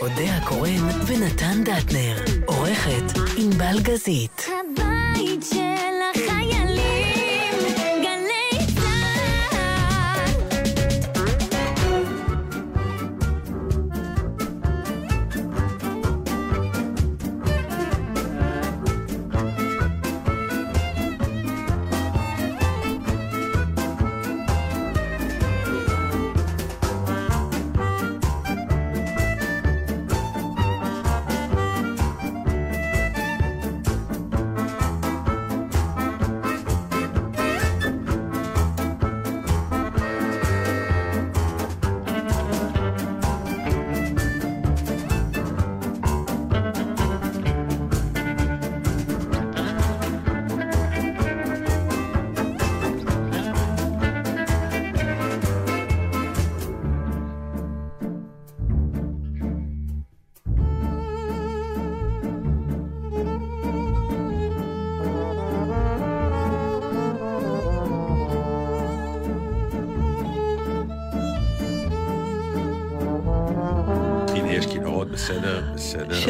אודה הקורן ונתן דטנר. עורכת ענבל גזית. הבית של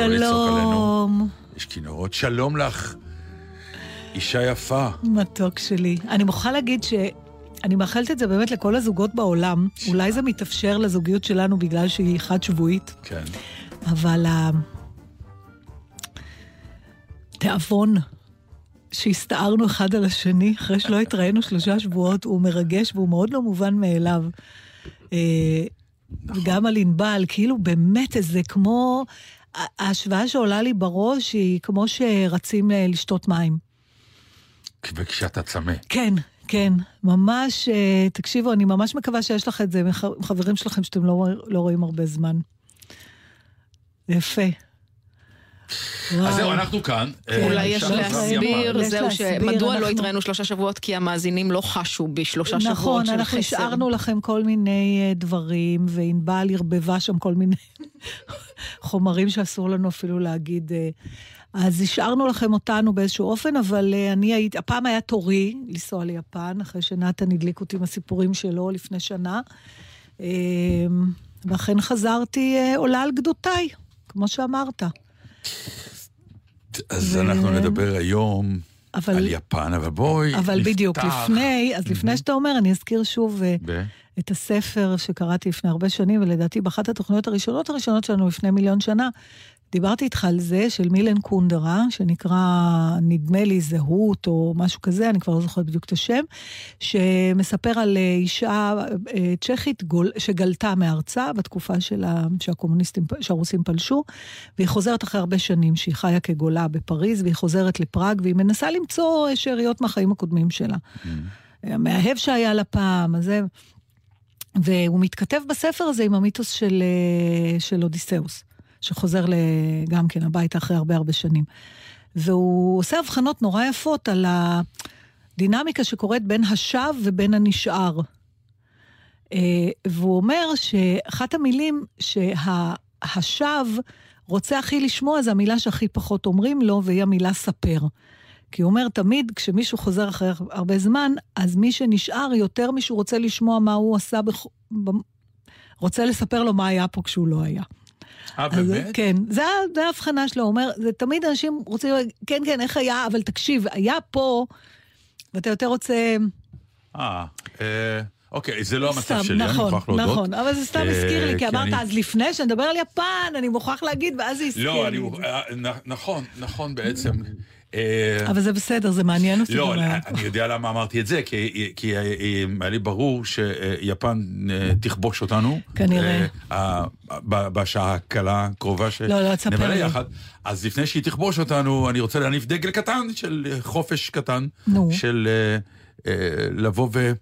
שלום, יש כינורות. שלום לך, אישה יפה. מתוק שלי. אני מוכרחה להגיד שאני מאחלת את זה באמת לכל הזוגות בעולם. אולי זה מתאפשר לזוגיות שלנו בגלל שהיא חד-שבועית, כן. אבל התיאבון שהסתערנו אחד על השני אחרי שלא התראינו שלושה שבועות, הוא מרגש והוא מאוד לא מובן מאליו. אה, וגם על ענבל, כאילו באמת איזה כמו... ההשוואה שעולה לי בראש היא כמו שרצים אה, לשתות מים. וכשאתה צמא. כן, כן, ממש, אה, תקשיבו, אני ממש מקווה שיש לך את זה עם חברים שלכם שאתם לא, לא רואים הרבה זמן. יפה. אז זהו, אנחנו כאן. אה, אולי יש להסביר, זהו, שמדוע לא אנחנו- התראינו שלושה שבועות? כי המאזינים לא חשו בשלושה שבועות נכון, של אנחנו חסר. השארנו לכם כל מיני אה, דברים, וענבל ערבבה שם כל מיני חומרים שאסור לנו אפילו להגיד. אה. אז השארנו לכם אותנו באיזשהו אופן, אבל אני הייתי, הפעם היה תורי לנסוע ליפן, אחרי שנתן הדליק אותי עם הסיפורים שלו לפני שנה. ואכן חזרתי עולה על גדותיי, כמו שאמרת. אז ו- אנחנו נדבר היום אבל- על יפן, אבל בואי אבל בדיוק, נפתח לפני, אז לפני שאתה אומר, אני אזכיר שוב אה, ב- את הספר שקראתי לפני הרבה שנים, ולדעתי באחת התוכניות הראשונות הראשונות שלנו לפני מיליון שנה, דיברתי איתך על זה של מילן קונדרה, שנקרא נדמה לי זהות או משהו כזה, אני כבר לא זוכרת בדיוק את השם, שמספר על אה, אישה אה, צ'כית גול, שגלתה מארצה בתקופה של ה, שהקומוניסטים, שהרוסים פלשו, והיא חוזרת אחרי הרבה שנים שהיא חיה כגולה בפריז, והיא חוזרת לפראג, והיא מנסה למצוא אה, שאריות מהחיים הקודמים שלה. המאהב שהיה לה פעם, אז זה... והוא מתכתב בספר הזה עם המיתוס של, של אודיסאוס, שחוזר גם כן הביתה אחרי הרבה הרבה שנים. והוא עושה הבחנות נורא יפות על הדינמיקה שקורית בין השב ובין הנשאר. אה, והוא אומר שאחת המילים שהשב רוצה הכי לשמוע זה המילה שהכי פחות אומרים לו, והיא המילה ספר. כי הוא אומר, תמיד כשמישהו חוזר אחרי הרבה זמן, אז מי שנשאר יותר מישהו רוצה לשמוע מה הוא עשה, בכ... ב... רוצה לספר לו מה היה פה כשהוא לא היה. אה, אז, באמת? כן, זה, ההבחנה שלו, הוא אומר, זה תמיד אנשים רוצים, כן, כן, איך היה, אבל תקשיב, היה פה, ואתה יותר רוצה... אה, אה, אוקיי, זה לא המצב שלי, אני נכון, מוכרח להודות. נכון, אבל זה סתם אה, הזכיר לי, כי אמרת, אני- אז לפני שנדבר על יפן, אני מוכרח להגיד, ואז זה הזכיר לא, לי. אני... מוכ- זה. אה, נכון, נכון בעצם. אה, אבל זה בסדר, זה מעניין אותי. לא, אני יודע למה אמרתי את זה, כי- אה, אה, היה לי ברור שיפן תכבוש אותנו. כנראה. אה, אה, בשעה הקלה הקרובה לא, לא, שנבלה לי. יחד. אז לפני שהיא תכבוש אותנו, אני רוצה להניף דגל קטן של חופש קטן. נו. של לבוא ו...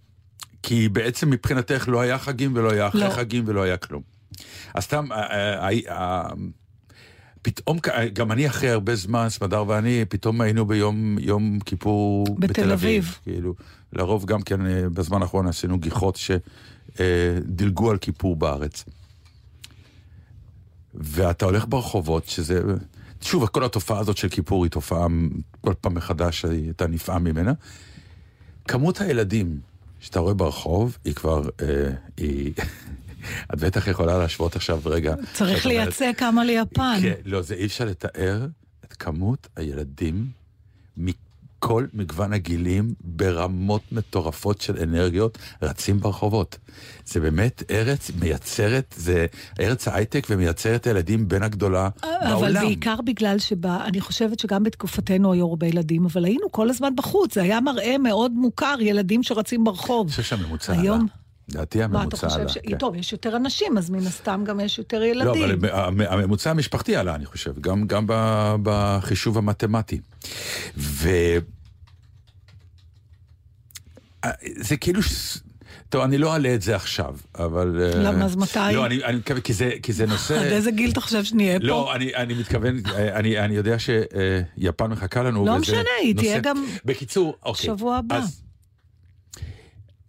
כי בעצם מבחינתך לא היה חגים ולא היה אחרי לא. חגים ולא היה כלום. אז סתם, פתאום, גם אני אחרי הרבה זמן, סמדר ואני, פתאום היינו ביום יום כיפור בתל בתל אביב. אביב. כאילו, לרוב גם כן אה, בזמן האחרון עשינו גיחות שדילגו על כיפור בארץ. ואתה הולך ברחובות, שזה... שוב, כל התופעה הזאת של כיפור היא תופעה כל פעם מחדש, אתה נפעם ממנה. כמות הילדים שאתה רואה ברחוב היא כבר, אה, היא, את בטח יכולה להשוות עכשיו רגע. צריך שאת אומרת- לייצא כמה ליפן. כן, לא, זה אי אפשר לתאר את כמות הילדים מכל מגוון הגילים ברמות מטורפות של אנרגיות רצים ברחובות. זה באמת ארץ מייצרת, זה ארץ ההייטק ומייצרת ילדים בין הגדולה בעולם. אבל בעיקר בגלל שבה, אני חושבת שגם בתקופתנו היו הרבה ילדים, אבל היינו כל הזמן בחוץ, זה היה מראה מאוד מוכר, ילדים שרצים ברחוב. אני חושב שהממוצע עלה. היום- לדעתי מה, אתה הממוצע חושב עלה. ש... כן. טוב, יש יותר אנשים, אז מן הסתם גם יש יותר לא, ילדים. אבל המ- הממוצע המשפחתי עלה, אני חושב, גם, גם בחישוב המתמטי. ו... אה, זה כאילו... ש- טוב, אני לא אעלה את זה עכשיו, אבל... אה, למה, אז מתי? לא, אני, אני מתכוון, כי זה, כי זה נושא... עד איזה גיל אתה חושב שנהיה פה? לא, אני, אני מתכוון, אה, אני, אני יודע שיפן מחכה לנו. לא וזה משנה, היא תהיה נושא- גם בקיצור, אוקיי. שבוע הבא. אז,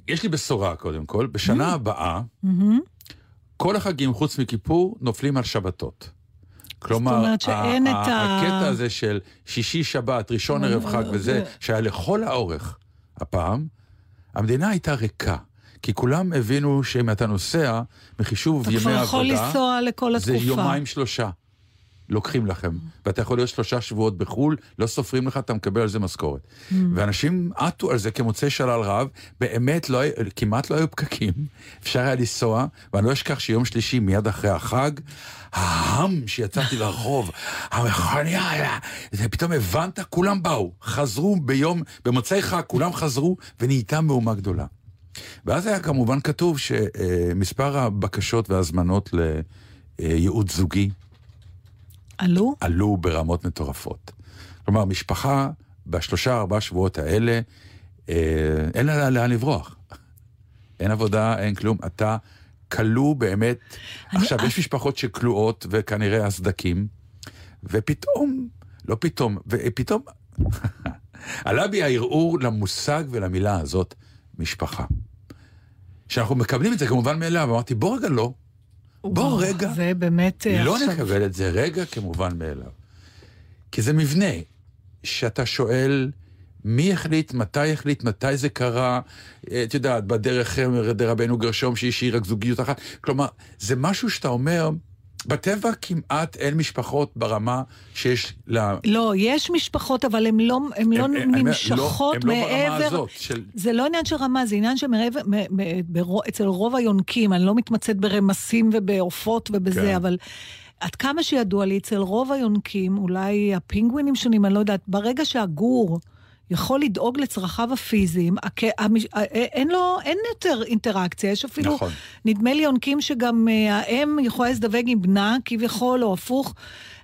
יש לי בשורה קודם כל, בשנה הבאה, מהמם. כל החגים חוץ מכיפור נופלים על שבתות. כלומר, אומרת שאין את ה- הקטע הזה של שישי, שבת, ראשון ערב חג וזה, שהיה לכל האורך הפעם, המדינה הייתה ריקה. כי כולם הבינו שאם אתה נוסע, מחישוב אתה ימי כבר עבודה, יכול לנסוע לכל זה התקופה. יומיים שלושה. לוקחים לכם, ואתה יכול להיות שלושה שבועות בחו"ל, לא סופרים לך, אתה מקבל על זה משכורת. Mm. ואנשים עטו על זה כמוצאי שלל רב, באמת לא, כמעט לא היו פקקים, אפשר היה לנסוע, ואני לא אשכח שיום שלישי מיד אחרי החג, ההם שיצאתי לרחוב, המכוניה היה, זה פתאום הבנת, כולם באו, חזרו ביום, במוצאי חג, כולם חזרו, ונהייתה מהומה גדולה. ואז היה כמובן כתוב שמספר הבקשות וההזמנות לייעוץ זוגי עלו? עלו ברמות מטורפות. כלומר, משפחה בשלושה ארבעה שבועות האלה, אה, אין לה לאן לברוח. אין עבודה, אין כלום. אתה כלוא באמת. אני- עכשיו, יש משפחות שכלואות וכנראה הסדקים, ופתאום, לא פתאום, ופתאום עלה בי הערעור למושג ולמילה הזאת, משפחה. שאנחנו מקבלים את זה כמובן מאליו, אמרתי, בוא רגע לא. בוא רגע. זה באמת אה, לא עכשיו... נקבל את זה רגע כמובן מאליו. כי זה מבנה שאתה שואל מי החליט, מתי החליט, מתי זה קרה, אה, את יודעת, בדרך אה, רבנו גרשום שהשאיר רק זוגיות אחת. כלומר, זה משהו שאתה אומר, בטבע כמעט אין משפחות ברמה שיש לה... לא, יש משפחות, אבל הן לא, הן לא הם- הם- הם- נמשכות הם לא ברמה מעבר... הזאת של... זה לא עניין של רמה, זה עניין שמעבר, מ- מ- ברו- אצל רוב היונקים, אני לא מתמצאת ברמסים ובעופות ובזה, כן. אבל עד כמה שידוע לי, אצל רוב היונקים, אולי הפינגווינים שונים, אני לא יודעת, ברגע שהגור יכול לדאוג לצרכיו הפיזיים, הכ- המש- ה- אין לו, אין יותר אינטראקציה, יש אפילו, נכון. נדמה לי יונקים שגם אה, האם יכולה להזדווג עם בנה, כביכול, או הפוך.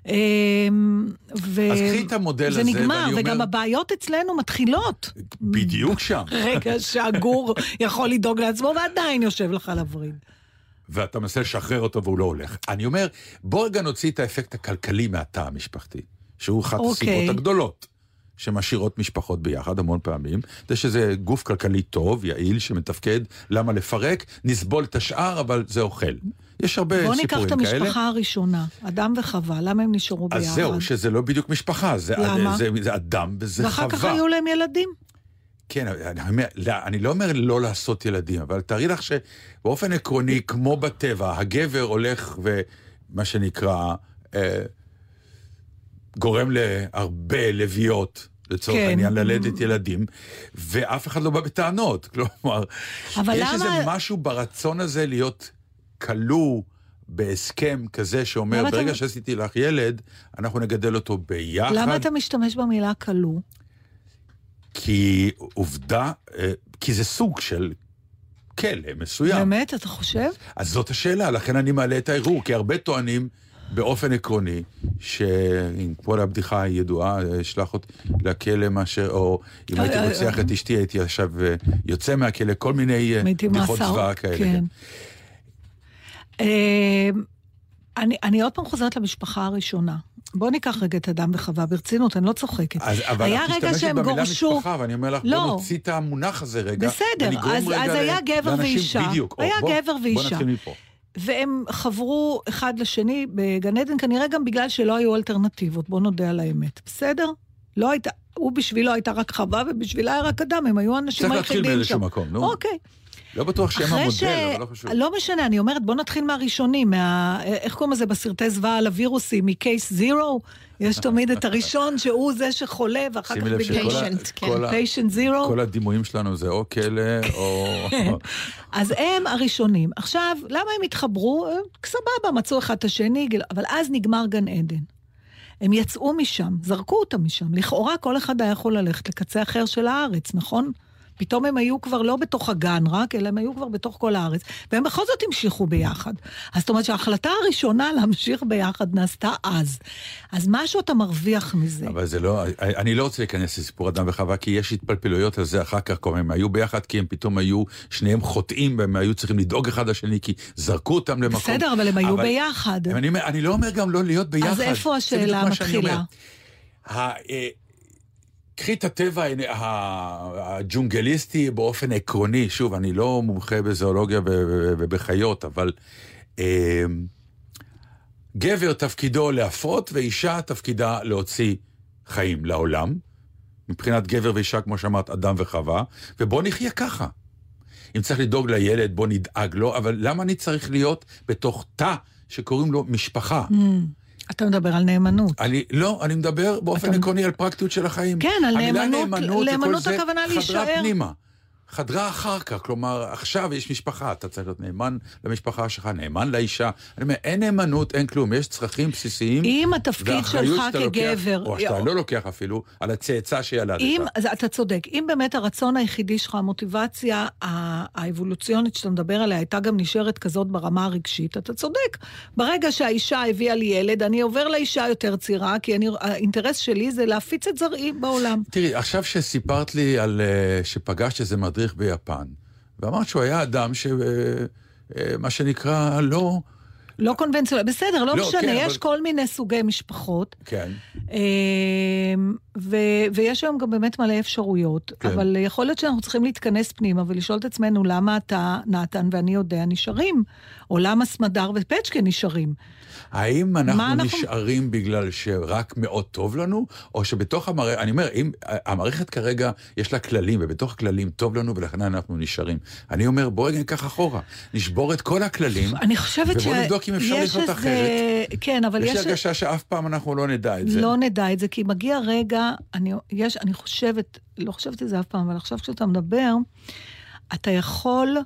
אמ, ו... אז קחי את המודל זה הזה, נגמר, ואני אומר- וגם הבעיות אצלנו מתחילות. בדיוק שם. רגע שהגור יכול לדאוג לעצמו ועדיין יושב לך על הווריד. ואתה מנסה לשחרר אותו והוא לא הולך. אני אומר, בוא רגע נוציא את האפקט הכלכלי מהתא המשפחתי, שהוא אחת אוקיי. הסיבות הגדולות שמשאירות משפחות ביחד המון פעמים, זה שזה גוף כלכלי טוב, יעיל, שמתפקד, למה לפרק? נסבול את השאר, אבל זה אוכל. יש הרבה בוא סיפורים ניקח כאלה. את המשפחה הראשונה, אדם וחווה, למה הם נשארו ביחד? אז זהו, שזה לא בדיוק משפחה, זה, למה? זה, זה אדם וזה ואחר חווה. כך היו להם ילדים. כן, אני, אומר, לא, אני לא אומר לא לעשות ילדים, אבל תארי לך שבאופן עקרוני, כמו בטבע, הגבר הולך ומה שנקרא, אה, גורם להרבה לביאות, לצורך כן. העניין, ללדת ילדים, ואף אחד לא בא בטענות. כלומר, אבל יש למה- איזה משהו ברצון הזה להיות כלוא. בהסכם כזה שאומר, למה אתה- ברגע שעשיתי לך ילד, אנחנו נגדל אותו ביחד. למה אתה משתמש במילה כלוא? כי עובדה, אה, כי זה סוג של כלא מסוים. באמת, אתה חושב? אז זאת השאלה, לכן אני מעלה את הערעור, כי הרבה טוענים באופן עקרוני, שכמו הבדיחה הידועה, אה, אשלח אותי לכלא מאשר, או אם הייתי אה, רוצח אה, את אשתי, הייתי עכשיו אה, יוצא מהכלא, כל מיני אה, בדיחות זוועה כאלה. כן. אה, אני, אני עוד פעם חוזרת למשפחה הראשונה. בוא ניקח רגע את אדם וחווה ברצינות, אני לא צוחקת. אז, אבל היה את רגע משתמשת שהם במילה גורשו... משפחה, ואני אומר לך, לא. בוא נוציא את המונח הזה רגע. בסדר, אז- רגע אז היה גבר לאנשים- ואישה. בדיוק. או, היה בוא- גבר בוא ואישה. נתחיל מפה. והם חברו אחד לשני בגן עדן, כנראה גם בגלל שלא היו אלטרנטיבות, בוא נודה על האמת. בסדר? לא הייתה, הוא בשבילו הייתה רק חווה ובשבילה היה רק אדם, הם היו האנשים צריך היחידים להתחיל שם. באיזשהו מקום, נו. אוקיי. לא בטוח שהם המודל, אבל לא חשוב. לא משנה, אני אומרת, בוא נתחיל מהראשונים, מה... איך קוראים לזה בסרטי זוועה על הווירוסים, מקייס זירו? יש תמיד את הראשון שהוא זה שחולה, ואחר כך שימי לב שכל ה- Patient, כן. פיישנט זירו. כל הדימויים שלנו זה או כלא, או... אז הם הראשונים. עכשיו, למה הם התחברו? סבבה, מצאו אחד את השני, אבל אז נגמר גן עדן. הם יצאו משם, זרקו אותם משם. לכאורה כל אחד היה יכול ללכת לקצה אחר של הארץ, נכון? פתאום הם היו כבר לא בתוך הגן רק, אלא הם היו כבר בתוך כל הארץ, והם בכל זאת המשיכו ביחד. אז זאת אומרת שההחלטה הראשונה להמשיך ביחד נעשתה אז. אז משהו אתה מרוויח מזה. אבל זה לא, אני לא רוצה להיכנס לסיפור אדם וחווה, כי יש התפלפלויות על זה אחר כך, כלומר, הם היו ביחד כי הם פתאום היו, שניהם חוטאים, והם היו צריכים לדאוג אחד לשני, כי זרקו אותם למקום. בסדר, אבל הם היו אבל- ביחד. אני, אני לא אומר גם לא להיות ביחד. אז איפה השאלה מה מתחילה? קחי את הטבע הג'ונגליסטי באופן עקרוני, שוב, אני לא מומחה בזואולוגיה ובחיות, אבל אה, גבר תפקידו להפרות ואישה תפקידה להוציא חיים לעולם. מבחינת גבר ואישה, כמו שאמרת, אדם וחווה, ובוא נחיה ככה. אם צריך לדאוג לילד, בוא נדאג לו, אבל למה אני צריך להיות בתוך תא שקוראים לו משפחה? אתה מדבר על נאמנות. אני, לא, אני מדבר באופן אתה- עקרוני על פרקטיות של החיים. כן, על המילה נאמנות- וכל נאמנות זה הכוונה חדרה להישאר. פנימה. חדרה אחר כך, כלומר, עכשיו יש משפחה, אתה צריך להיות נאמן למשפחה שלך, נאמן לאישה. אני אומר, אין נאמנות, אין כלום, יש צרכים בסיסיים. אם התפקיד שלך לוקח, כגבר- או שאתה לא לוקח אפילו, על הצאצא שילדת. אם, אז אתה צודק, אם באמת הרצון היחידי שלך, המוטיבציה האבולוציונית שאתה מדבר עליה, הייתה גם נשארת כזאת ברמה הרגשית, אתה צודק. ברגע שהאישה הביאה לי ילד, אני עובר לאישה יותר צעירה, כי אני, האינטרס שלי זה להפיץ את זרעי בעולם. תראי, עכשיו שסיפרת לי על אה, שפגשת איזה מדריך ביפן, ואמרת שהוא היה אדם ש... אה, אה, מה שנקרא, לא... לא קונבנציונלי, בסדר, לא, לא, משנה, כן, יש אבל- כל מיני סוגי משפחות, כן. אמ, ו, ויש היום גם באמת מלא אפשרויות. כן. אבל יכול להיות שאנחנו צריכים להתכנס פנימה ולשאול את עצמנו למה אתה, נתן ואני יודע, נשארים, או למה סמדר ופצ'קה נשארים. האם אנחנו, אנחנו- נשארים בגלל שרק מאוד טוב לנו, או שבתוך המערכת, אני אומר, אם המערכת כרגע יש לה כללים, ובתוך הכללים טוב לנו ולכן אנחנו נשארים. אני אומר, בואי ניקח אחורה, נשבור את כל הכללים, אני חושבת ובוא נבדוק אם אפשר לחיות איזה- אחרת. כן, אבל יש יש... לי הרגשה שאף פעם אנחנו לא נדע את זה. לא נדע את זה, כי מגיע רגע, אני, יש, אני חושבת, לא חושבת את זה אף פעם, אבל עכשיו כשאתה מדבר, אתה יכול,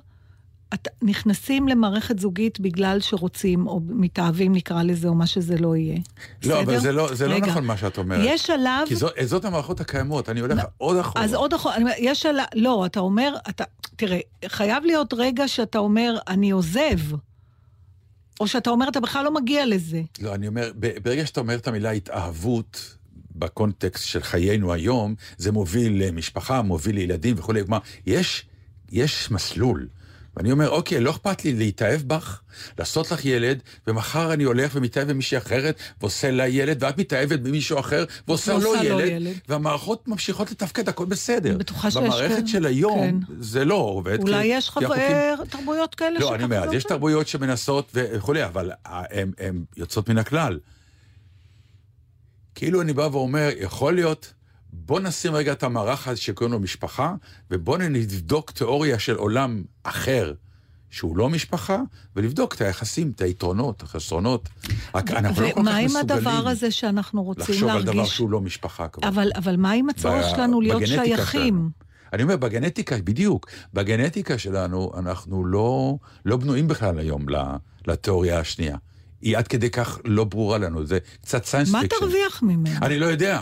אתה, נכנסים למערכת זוגית בגלל שרוצים, או מתאהבים נקרא לזה, או מה שזה לא יהיה. לא, אבל בסדר? זה לא, זה לא רגע. נכון מה שאת אומרת. יש שלב... כי זאת, זאת המערכות הקיימות, אני הולך עוד אחורה. אז עוד אחורה, יש שלב, לא, אתה אומר, אתה, תראה, חייב להיות רגע שאתה אומר, אני עוזב. או שאתה אומר, אתה בכלל לא מגיע לזה. לא, אני אומר, ברגע שאתה אומר את המילה התאהבות, בקונטקסט של חיינו היום, זה מוביל למשפחה, מוביל לילדים וכולי. כלומר, יש, יש מסלול. ואני אומר, אוקיי, לא אכפת לי להתאהב בך, לעשות לך ילד, ומחר אני הולך ומתאהב במישהי אחרת, ועושה לה ילד, ואת מתאהבת במישהו אחר, ועושה לו לו ילד, ילד. והמערכות ממשיכות לתפקד, הכל בסדר. אני בטוחה שיש במערכת כאלה. של היום, כן. זה לא עובד. אולי כי- יש כי החוקים-. תרבויות כאלה לא, אני אומר, אז יש. תרבויות שמנסות וכולי, אבל הן יוצאות מן הכלל. כאילו אני בא ואומר, יכול להיות, בוא נשים רגע את המערך הזה שקוראים לו משפחה, ובוא נבדוק תיאוריה של עולם אחר, שהוא לא משפחה, ולבדוק את היחסים, את היתרונות, החסרונות. אנחנו לא כל כך ומה עם מסוגלים הדבר הזה שאנחנו רוצים לחשוב על דבר להרגיש... שהוא לא משפחה כמובן. אבל, אבל מה עם הצורך שלנו להיות שייכים? שלנו. אני אומר, בגנטיקה, בדיוק, בגנטיקה שלנו, אנחנו לא, לא בנויים בכלל היום לתיאוריה השנייה. היא עד כדי כך לא ברורה לנו, זה קצת science מה fiction. תרוויח ממנו? אני לא יודע,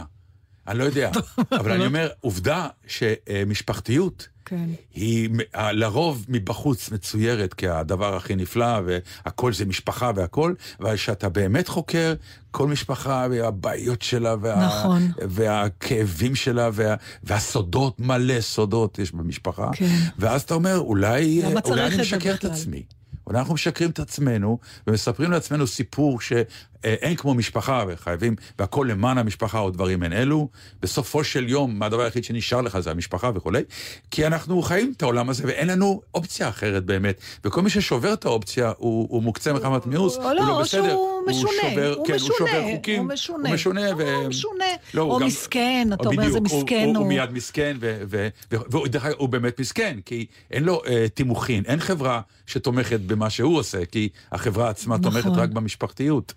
אני לא יודע. אבל אני אומר, עובדה שמשפחתיות כן. היא לרוב מבחוץ מצוירת כהדבר הכי נפלא, והכל זה משפחה והכל, אבל כשאתה באמת חוקר, כל משפחה והבעיות שלה, וה... נכון. והכאבים שלה, וה... והסודות, מלא סודות יש במשפחה. כן. ואז אתה אומר, אולי, למה אולי אני משקר את? עצמי. אנחנו משקרים את עצמנו, ומספרים לעצמנו סיפור אה, אין כמו משפחה, וחייבים, והכל למען המשפחה או דברים מעין אלו. בסופו של יום, הדבר היחיד שנשאר לך זה המשפחה וכולי, כי אנחנו חיים את העולם הזה ואין לנו אופציה אחרת באמת. וכל מי ששובר את האופציה, הוא, הוא מוקצה מחמת מיאוס, או הוא לא, לא או בסדר. שהוא משונה, שובר, הוא כן, משונה, הוא שובר חוקים, הוא משונה. הוא משונה, לא, הוא משונה. לא, הוא או גם- מסכן, אתה או אומר, זה בדיוק, הוא- מסכן, הוא, הוא הוא- מיד מסכן, ו- ו- ו- והוא דרך אגב, הוא באמת מסכן, כי אין לו אה, תימוכין, אין חברה שתומכת במה שהוא עושה, כי החברה עצמה נכון. תומכת רק במשפחתיות.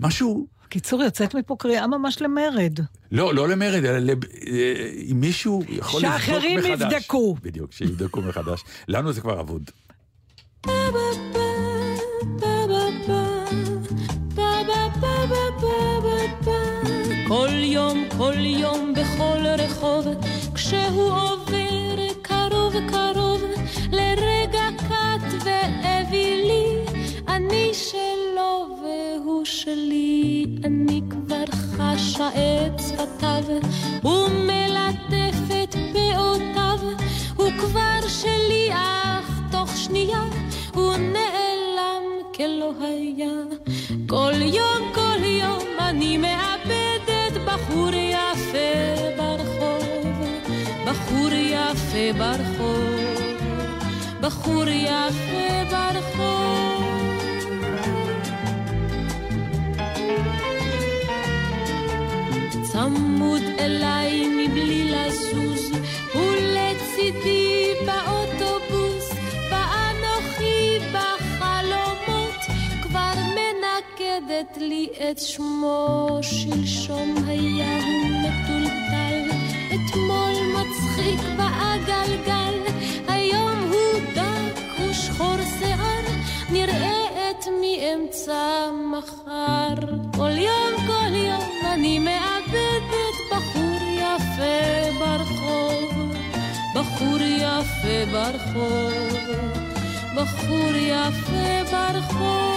משהו, קיצור, יוצאת מפה קריאה ממש למרד. לא, לא למרד, אלא לב- אה, אם מישהו יכול לבדוק מחדש. שאחרים יבדקו. בדיוק, שיבדקו מחדש. לנו זה כבר אבוד. כל יום, כל יום, בכל רחוב, כשהוא עובר קרוב קרוב, לרגע קט ואווילי, אני שלו שלי, אני כבר חשה את שפתיו, ומלטף את פאותיו, הוא כבר שלי, אך תוך שנייה הוא נעלם כלא היה. כל יום, כל יום אני מאבדת בחור יפה ברחוב, בחור יפה ברחוב, בחור יפה ברחוב. צמוד אליי מבלי לזוז, ולצידי באוטובוס, ואנוכי בחלומות, כבר מנקדת לי את שמו, שלשום היה הוא מטולטל, אתמול מצחיק בעגלגל, היום הוא דק ושחור שיער, נראה את מאמצע מחר. כל יום, כל יום אני מאבדת יפה ברחוב, בחור יפה ברחוב.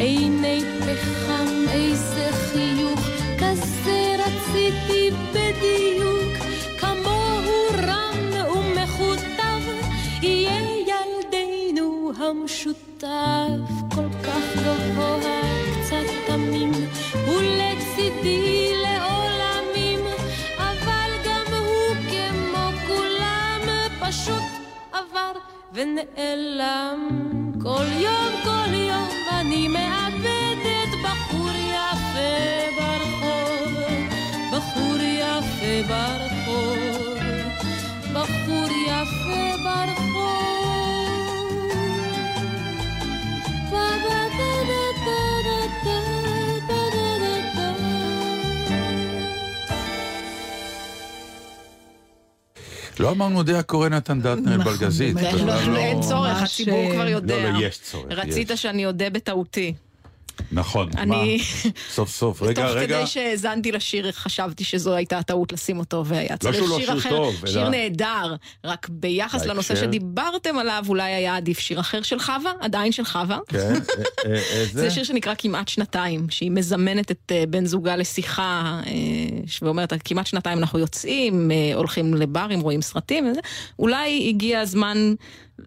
עיני פחם, איזה חיוך, כזה רציתי בדיוק, כמוהו רם ומכותב, יהיה ילדנו המשותף, כל כך גבוה, קצת תמים, ולצידי ונעלם. כל יום, כל יום אני מאבדת בחור יפה ברחוב, בחור יפה ברחוב, בחור יפה ברחוב. לא אמרנו דעה קורא נתן דטנר נכון, בלגזית. בכלל לא, אין צורך, הציבור כבר אה, יודע. לא, לא, יש צורך, רצית. שאני אודה בטעותי. נכון, אני- מה? סוף סוף. רגע, תוך רגע. כדי שהאזנתי לשיר, חשבתי שזו הייתה הטעות לשים אותו, והיה צריך שהוא לא שיר שיר אחר, טוב, שיר אלא- נהדר, רק ביחס לנושא בהקשר. שדיברתם עליו, אולי היה עדיף שיר אחר של חווה, עדיין של חווה. כן, אה, אה, איזה? זה שיר שנקרא כמעט שנתיים, שהיא מזמנת את אה, בן זוגה לשיחה, אה, ואומרת, כמעט שנתיים אנחנו יוצאים, אה, הולכים לברים, רואים סרטים. אולי הגיע הזמן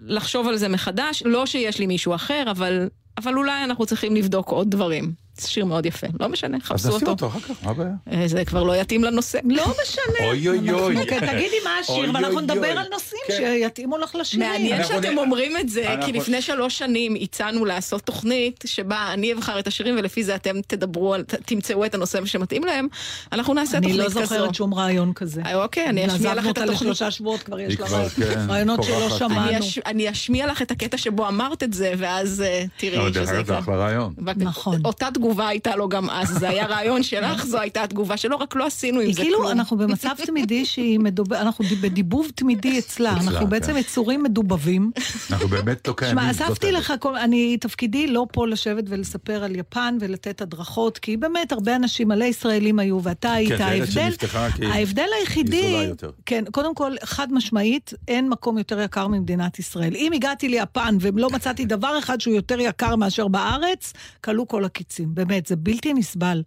לחשוב על זה מחדש, לא שיש לי מישהו אחר, אבל, אבל אולי אנחנו צריכים לבדוק עוד דברים. זה שיר מאוד יפה, לא משנה, אז חפשו נשים אותו. אותו אחר כך, מה הבעיה? אה, זה כבר לא יתאים לנושא. לא משנה. אוי אוי אוי. כן, תגידי מה השיר, ואנחנו נדבר. על נושאים כן. שיתאימו לך לשירים. מעניין שאתם אומרים את זה, כי לפני שלוש שנים הצענו לעשות תוכנית שבה אני אבחר את השירים ולפי זה אתם תדברו, תמצאו את הנושא שמתאים להם. אנחנו נעשה אני תוכנית לא כזו. זוכרת שום רעיון כזה. אה, אוקיי, אני אשמיע לך את אותה התוכנית. לשלושה שבועות, כבר יש כבר, כן, רעיונות שלא פורחת. שמענו. אני אש- אני אשמיע לך את הקטע שבו אמרת את זה, ואז אה, תראי לא, שזה יקרה. אחלה רעיון. נכון. אותה תגובה הייתה לו גם אז, זה היה רעיון שלך, זו הייתה התגובה שלו, רק לא עשינו עם זה כאילו, כלום. אנחנו במצב תמידי שהיא מדובר, אנחנו בדיבוב תמידי אצלה, אנחנו בעצם כן. יצורים מדובבים. אנחנו באמת לא קיימים. שמע, אספתי. לך, אני, תפקידי לא פה לשבת ולספר על יפן ולתת הדרכות, כי באמת הרבה אנשים, מלא ישראלים היו, ואתה היית, כן, ארץ ההבדל, ההבדל היחידי. כן, קודם כל, חד משמעית, אין מקום יותר יקר ממדינת ישראל. אם הגעתי ליפן ולא מצאתי דבר אחד שהוא יותר יקר מאשר בארץ, כלו כל הקיצים, באמת, זה בלתי נסבל.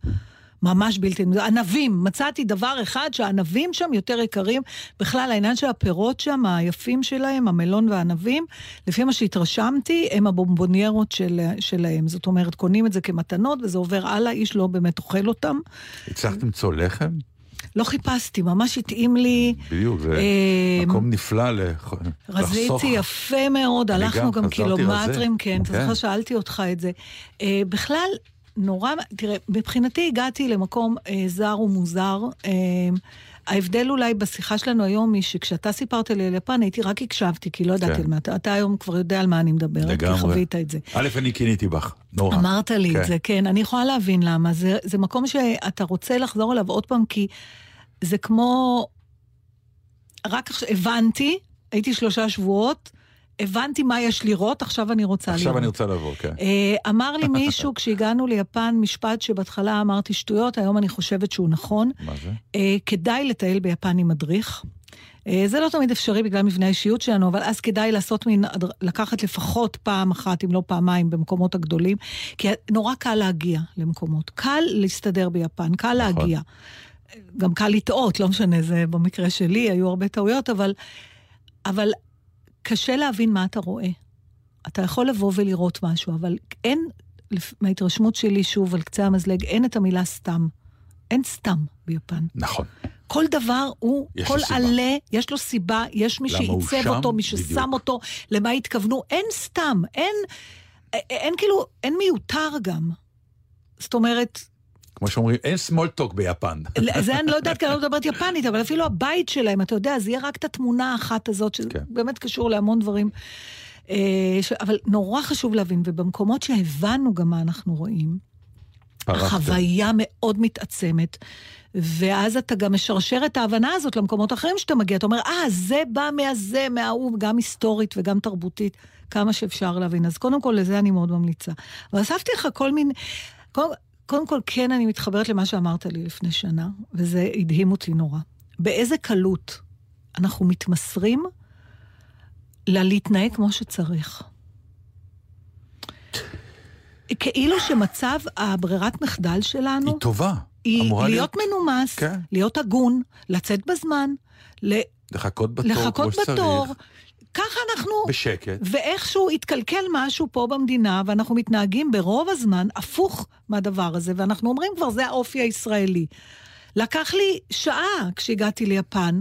ממש בלתי... ענבים, מצאתי דבר אחד שהענבים שם יותר יקרים. בכלל, העניין של הפירות שם, היפים שלהם, המלון והענבים, לפי מה שהתרשמתי, הם הבומבוניירות של, שלהם. זאת אומרת, קונים את זה כמתנות וזה עובר הלאה, איש לא באמת אוכל אותם. הצלחת למצוא לחם? לא חיפשתי, ממש התאים לי. בדיוק, זה אה, מקום נפלא לח- לחסוך. רזיתי יפה מאוד, הלכנו גם גם קילומטרים, רזה. כן, אתה כן. זוכר שאלתי אותך את זה. אה, בכלל, נורא, תראה, מבחינתי הגעתי למקום אה, זר ומוזר. אה, ההבדל אולי בשיחה שלנו היום היא שכשאתה סיפרת לי על יפן, הייתי רק הקשבתי, כי לא ידעתי כן. על מה אתה, אתה היום כבר יודע על מה אני מדברת, כי לגמרי. חווית את זה. א', אני קיניתי בך, נורא. אמרת לי כן. את זה, כן, אני יכולה להבין למה. זה, זה מקום שאתה רוצה לחזור אליו עוד פעם, כי זה כמו... רק עכשיו הבנתי, הייתי שלושה שבועות, הבנתי מה יש לראות, עכשיו אני רוצה לראות. עכשיו אני רוצה לבוא, כן. אה, אמר לי מישהו כשהגענו ליפן משפט שבהתחלה אמרתי שטויות, היום אני חושבת שהוא נכון. מה זה? אה, כדאי לטייל ביפן עם מדריך. אה, זה לא תמיד אפשרי בגלל מבנה האישיות שלנו, אבל אז כדאי לעשות מין, לקחת לפחות פעם אחת, אם לא פעמיים, במקומות הגדולים, כי נורא קל להגיע למקומות. קל להסתדר ביפן, קל נכון. להגיע. גם קל לטעות, לא משנה, זה במקרה שלי, היו הרבה טעויות, אבל, אבל קשה להבין מה אתה רואה. אתה יכול לבוא ולראות משהו, אבל אין, מההתרשמות שלי, שוב, על קצה המזלג, אין את המילה סתם. אין סתם ביפן. נכון. כל דבר הוא, כל סיבה. עלה, יש לו סיבה, יש מי שעיצב? אותו, מי ששם בדיוק. אותו, למה התכוונו, אין סתם, אין, אין, אין כאילו, אין מיותר גם. זאת אומרת, כמו שאומרים, אין small talk ביפן. זה אני לא יודעת, כי אני לא מדברת יפנית, אבל אפילו הבית שלהם, אתה יודע, זה יהיה רק את התמונה האחת הזאת, שזה כן. באמת קשור להמון דברים. אה. אבל נורא חשוב להבין, ובמקומות שהבנו גם מה אנחנו רואים, פרחתם. החוויה מאוד מתעצמת, ואז אתה גם משרשר את ההבנה הזאת למקומות אחרים שאתה מגיע. אתה אומר, אה, זה בא מהזה, מההוא, גם היסטורית וגם תרבותית, כמה שאפשר להבין. אז קודם כל, לזה אני מאוד ממליצה. אבל אספתי לך כל מיני... קודם, קודם כל, כן, אני מתחברת למה שאמרת לי לפני שנה, וזה הדהים אותי נורא. באיזה קלות אנחנו מתמסרים ללהתנהג כמו שצריך. כאילו שמצב הברירת מחדל שלנו... היא טובה. היא אמורה להיות מנומס, כן. להיות הגון, לצאת בזמן, ל- לחכות בתור כמו לחכות שצריך. ככה אנחנו... בשקט. ואיכשהו התקלקל משהו פה במדינה, ואנחנו מתנהגים ברוב הזמן הפוך מהדבר הזה, ואנחנו אומרים כבר, זה האופי הישראלי. לקח לי שעה כשהגעתי ליפן,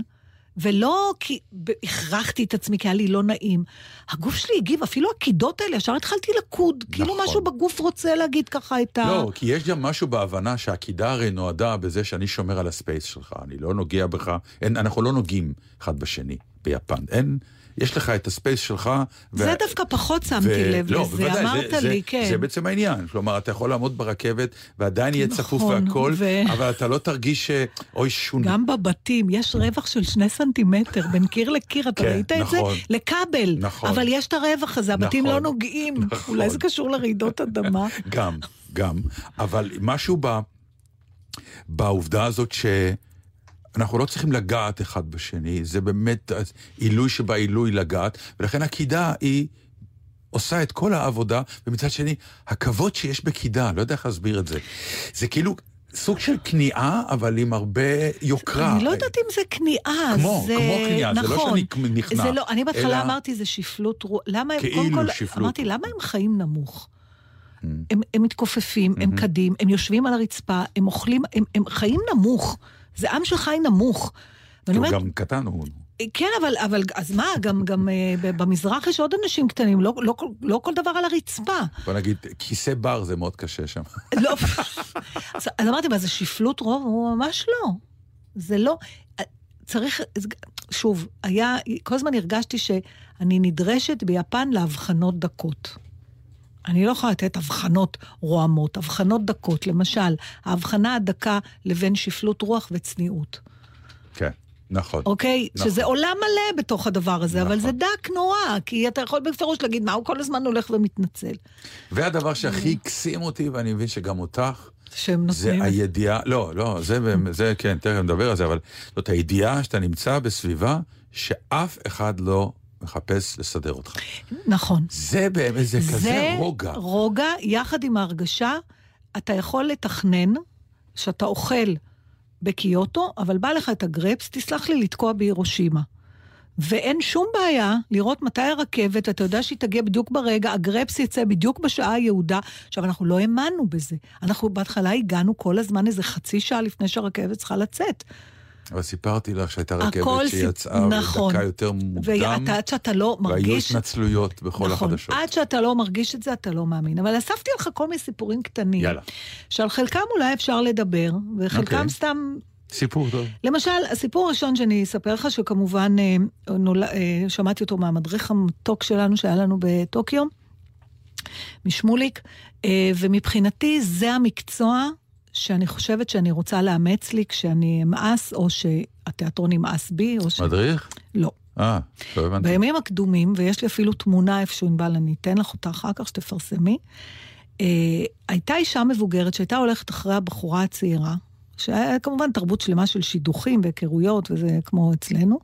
ולא כי הכרחתי את עצמי, כי היה לי לא נעים. הגוף שלי הגיב, אפילו הקידות האלה, ישר התחלתי לקוד. כאילו נכון. משהו בגוף רוצה להגיד ככה את ה... לא, כי יש גם משהו בהבנה שהעקידה הרי נועדה בזה שאני שומר על הספייס שלך, אני לא נוגע בך, אין, אנחנו לא נוגעים אחד בשני ביפן. אין, יש לך את הספייס שלך. ו- זה דווקא פחות שמתי לב לא, לזה, בוודאי, אמרת זה, לי, זה, כן. זה בעצם העניין. כלומר, אתה יכול לעמוד ברכבת ועדיין יהיה צפוף נכון, והכל, ו- אבל אתה לא תרגיש ש... אוי, שון. גם בבתים יש רווח של שני סנטימטר בין קיר לקיר, אתה כן, ראית את זה? נכון. לכבל. נכון. אבל יש את הרווח הזה, הבתים נכון, לא נוגעים. נכון. אולי זה קשור לרעידות אדמה. גם, גם. אבל משהו ב... בעובדה הזאת שאנחנו לא צריכים לגעת אחד בשני, זה באמת עילוי שבעילוי לגעת, ולכן הקידה היא עושה את כל העבודה, ומצד שני, הכבוד שיש בקידה, לא יודע איך להסביר את זה. זה כאילו סוג של כניעה, אבל עם הרבה יוקרה. אני לא יודעת אם זה כניעה, כמו, זה... כמו כניעה, זה לא נכון. שאני נכנע, זה לא, אני בהתחלה אלא- אמרתי, זה שפלות רוח. למה הם, כאילו קודם כל, שפלות אמרתי. למה הם חיים נמוך? Mm. הם, הם מתכופפים, הם קדים, הם יושבים על הרצפה, הם אוכלים, הם, הם חיים נמוך. זה עם שחי נמוך. ואני הוא אומרת, גם קטן הוא. כן, אבל, אבל אז מה, גם, גם אה, במזרח יש עוד אנשים קטנים, לא, לא, לא כל דבר על הרצפה. בוא נגיד, כיסא בר זה מאוד קשה שם. לא. אז, אז אמרתי, מה, זה שפלות רוב? הוא ממש לא. זה לא... צריך, שוב, היה, כל הזמן הרגשתי שאני נדרשת ביפן להבחנות דקות. אני לא יכולה לתת הבחנות רועמות, הבחנות דקות. למשל, ההבחנה הדקה לבין שפלות רוח וצניעות. כן, נכון. אוקיי? נכון. שזה עולם מלא בתוך הדבר הזה, אבל נכון. זה דק נורא, כי אתה יכול בפירוש להגיד, מה, הוא כל הזמן הולך ומתנצל. והדבר שהכי הקסים אותי, ואני מבין שגם אותך, שהם זה נותנים... הידיעה, לא, לא, זה, זה כן, תכף נדבר על זה, אבל זאת הידיעה שאתה נמצא בסביבה שאף אחד לא מחפש לסדר אותך. נכון. זה באמת, זה כזה רוגע. רוגע, יחד עם ההרגשה, אתה יכול לתכנן שאתה אוכל בקיוטו, אבל בא לך את הגרפס, תסלח לי, לתקוע בהירושימה. ואין שום בעיה לראות מתי הרכבת, אתה יודע שהיא תגיע בדיוק ברגע, הגרפס יצא בדיוק בשעה היעודה. עכשיו, אנחנו לא האמנו בזה. אנחנו בהתחלה הגענו כל הזמן איזה חצי שעה לפני שהרכבת צריכה לצאת. אבל סיפרתי לך שהייתה רכבת שיצאה נכון. דקה יותר מוקדם, ואתה, עד שאתה לא והיו מרגיש... התנצלויות בכל נכון, החדשות. עד שאתה לא מרגיש את זה, אתה לא מאמין. אבל אספתי לך כל מיני סיפורים קטנים. יאללה. שעל חלקם אולי אפשר לדבר, וחלקם אוקיי. סתם סיפור טוב. למשל, הסיפור הראשון שאני אספר לך, שכמובן אה, נול... אה, שמעתי אותו מהמדריך המתוק שלנו שהיה לנו בטוקיו, משמוליק, אה, ומבחינתי זה המקצוע שאני חושבת שאני רוצה לאמץ לי כשאני אמאס, או שהתיאטרון ימאס בי, או ש... מדריך? לא. אה, לא הבנתי. בימים הקדומים, ויש לי אפילו תמונה איפשהו, ענבל, אני אתן לך אותה אחר כך שתפרסמי, אה, הייתה אישה מבוגרת שהייתה הולכת אחרי הבחורה הצעירה, שהיה כמובן תרבות שלמה של שידוכים והיכרויות, וזה כמו אצלנו,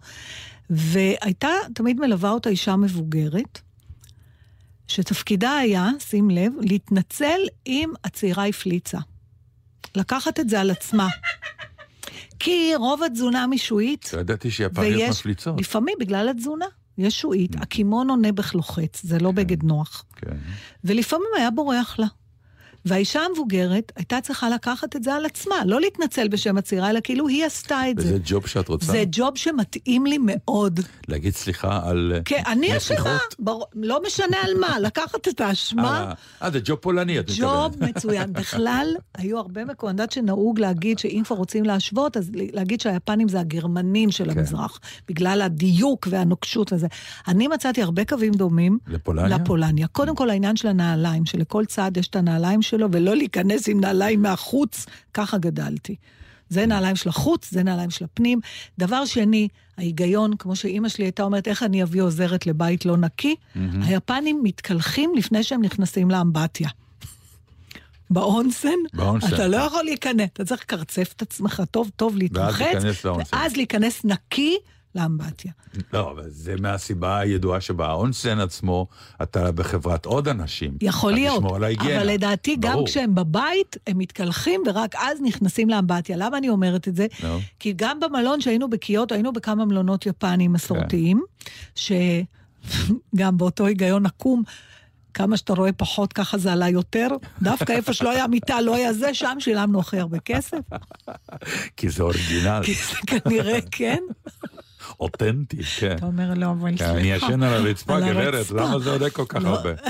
והייתה תמיד מלווה אותה אישה מבוגרת, שתפקידה היה, שים לב, להתנצל אם הצעירה הפליצה. לקחת את זה על עצמה. כי רוב התזונה משועית, לא ידעתי שיפניות ויש, מפליצות. לפעמים בגלל התזונה. יש שועית, הקימונו נעבך לוחץ, זה לא בגד נוח. כן. ולפעמים היה בורח לה. והאישה המבוגרת הייתה צריכה לקחת את זה על עצמה, לא להתנצל בשם הצעירה, אלא כאילו היא עשתה את זה. וזה ג'וב שאת רוצה? זה ג'וב שמתאים לי מאוד. להגיד סליחה על... כן, אני אשמה? בר- לא משנה על מה, לקחת את האשמה. אה, אה, זה ג'וב פולני, את מתכוונת. ג'וב מצוין. בכלל, היו הרבה מקומות, אני יודעת שנהוג להגיד שאם כבר רוצים להשוות, אז להגיד שהיפנים זה הגרמנים של כן. המזרח, בגלל הדיוק והנוקשות הזה. אני מצאתי הרבה קווים דומים. לפולניה? לפולניה. קודם כל העניין של הנעליים, שלכל צד יש את הנעליים שלו, ולא להיכנס עם נעליים מהחוץ, ככה גדלתי. זה נעליים של החוץ, זה נעליים של הפנים. דבר שני, ההיגיון, כמו שאימא שלי הייתה אומרת, איך אני אביא עוזרת לבית לא נקי? היפנים מתקלחים לפני שהם נכנסים לאמבטיה. באונסן, באונסן. אתה לא יכול להיכנס, אתה צריך לקרצף את עצמך טוב טוב להתרחץ, להיכנס לאונסן. ואז להיכנס נקי לאמבטיה. לא, אבל זה מהסיבה הידועה שבאונסן עצמו, אתה בחברת עוד אנשים. יכול להיות, על. אבל לדעתי גם ברור. כשהם בבית, הם מתקלחים ורק אז נכנסים לאמבטיה. למה אני אומרת את זה? נו. כי גם במלון שהיינו בקיוטו, היינו בכמה מלונות יפניים מסורתיים, שגם באותו היגיון עקום, כמה שאתה רואה פחות, ככה זה עלה יותר. דווקא איפה שלא היה מיטה, לא היה זה, שם שילמנו הכי הרבה כסף. כי זה אורגינל, כי זה כנראה כן. אותנטי, כן. אתה אומר, לא, אבל סליחה. אני ישן על הרצפה, גברת. למה זה עולה כל כך לא. הרבה?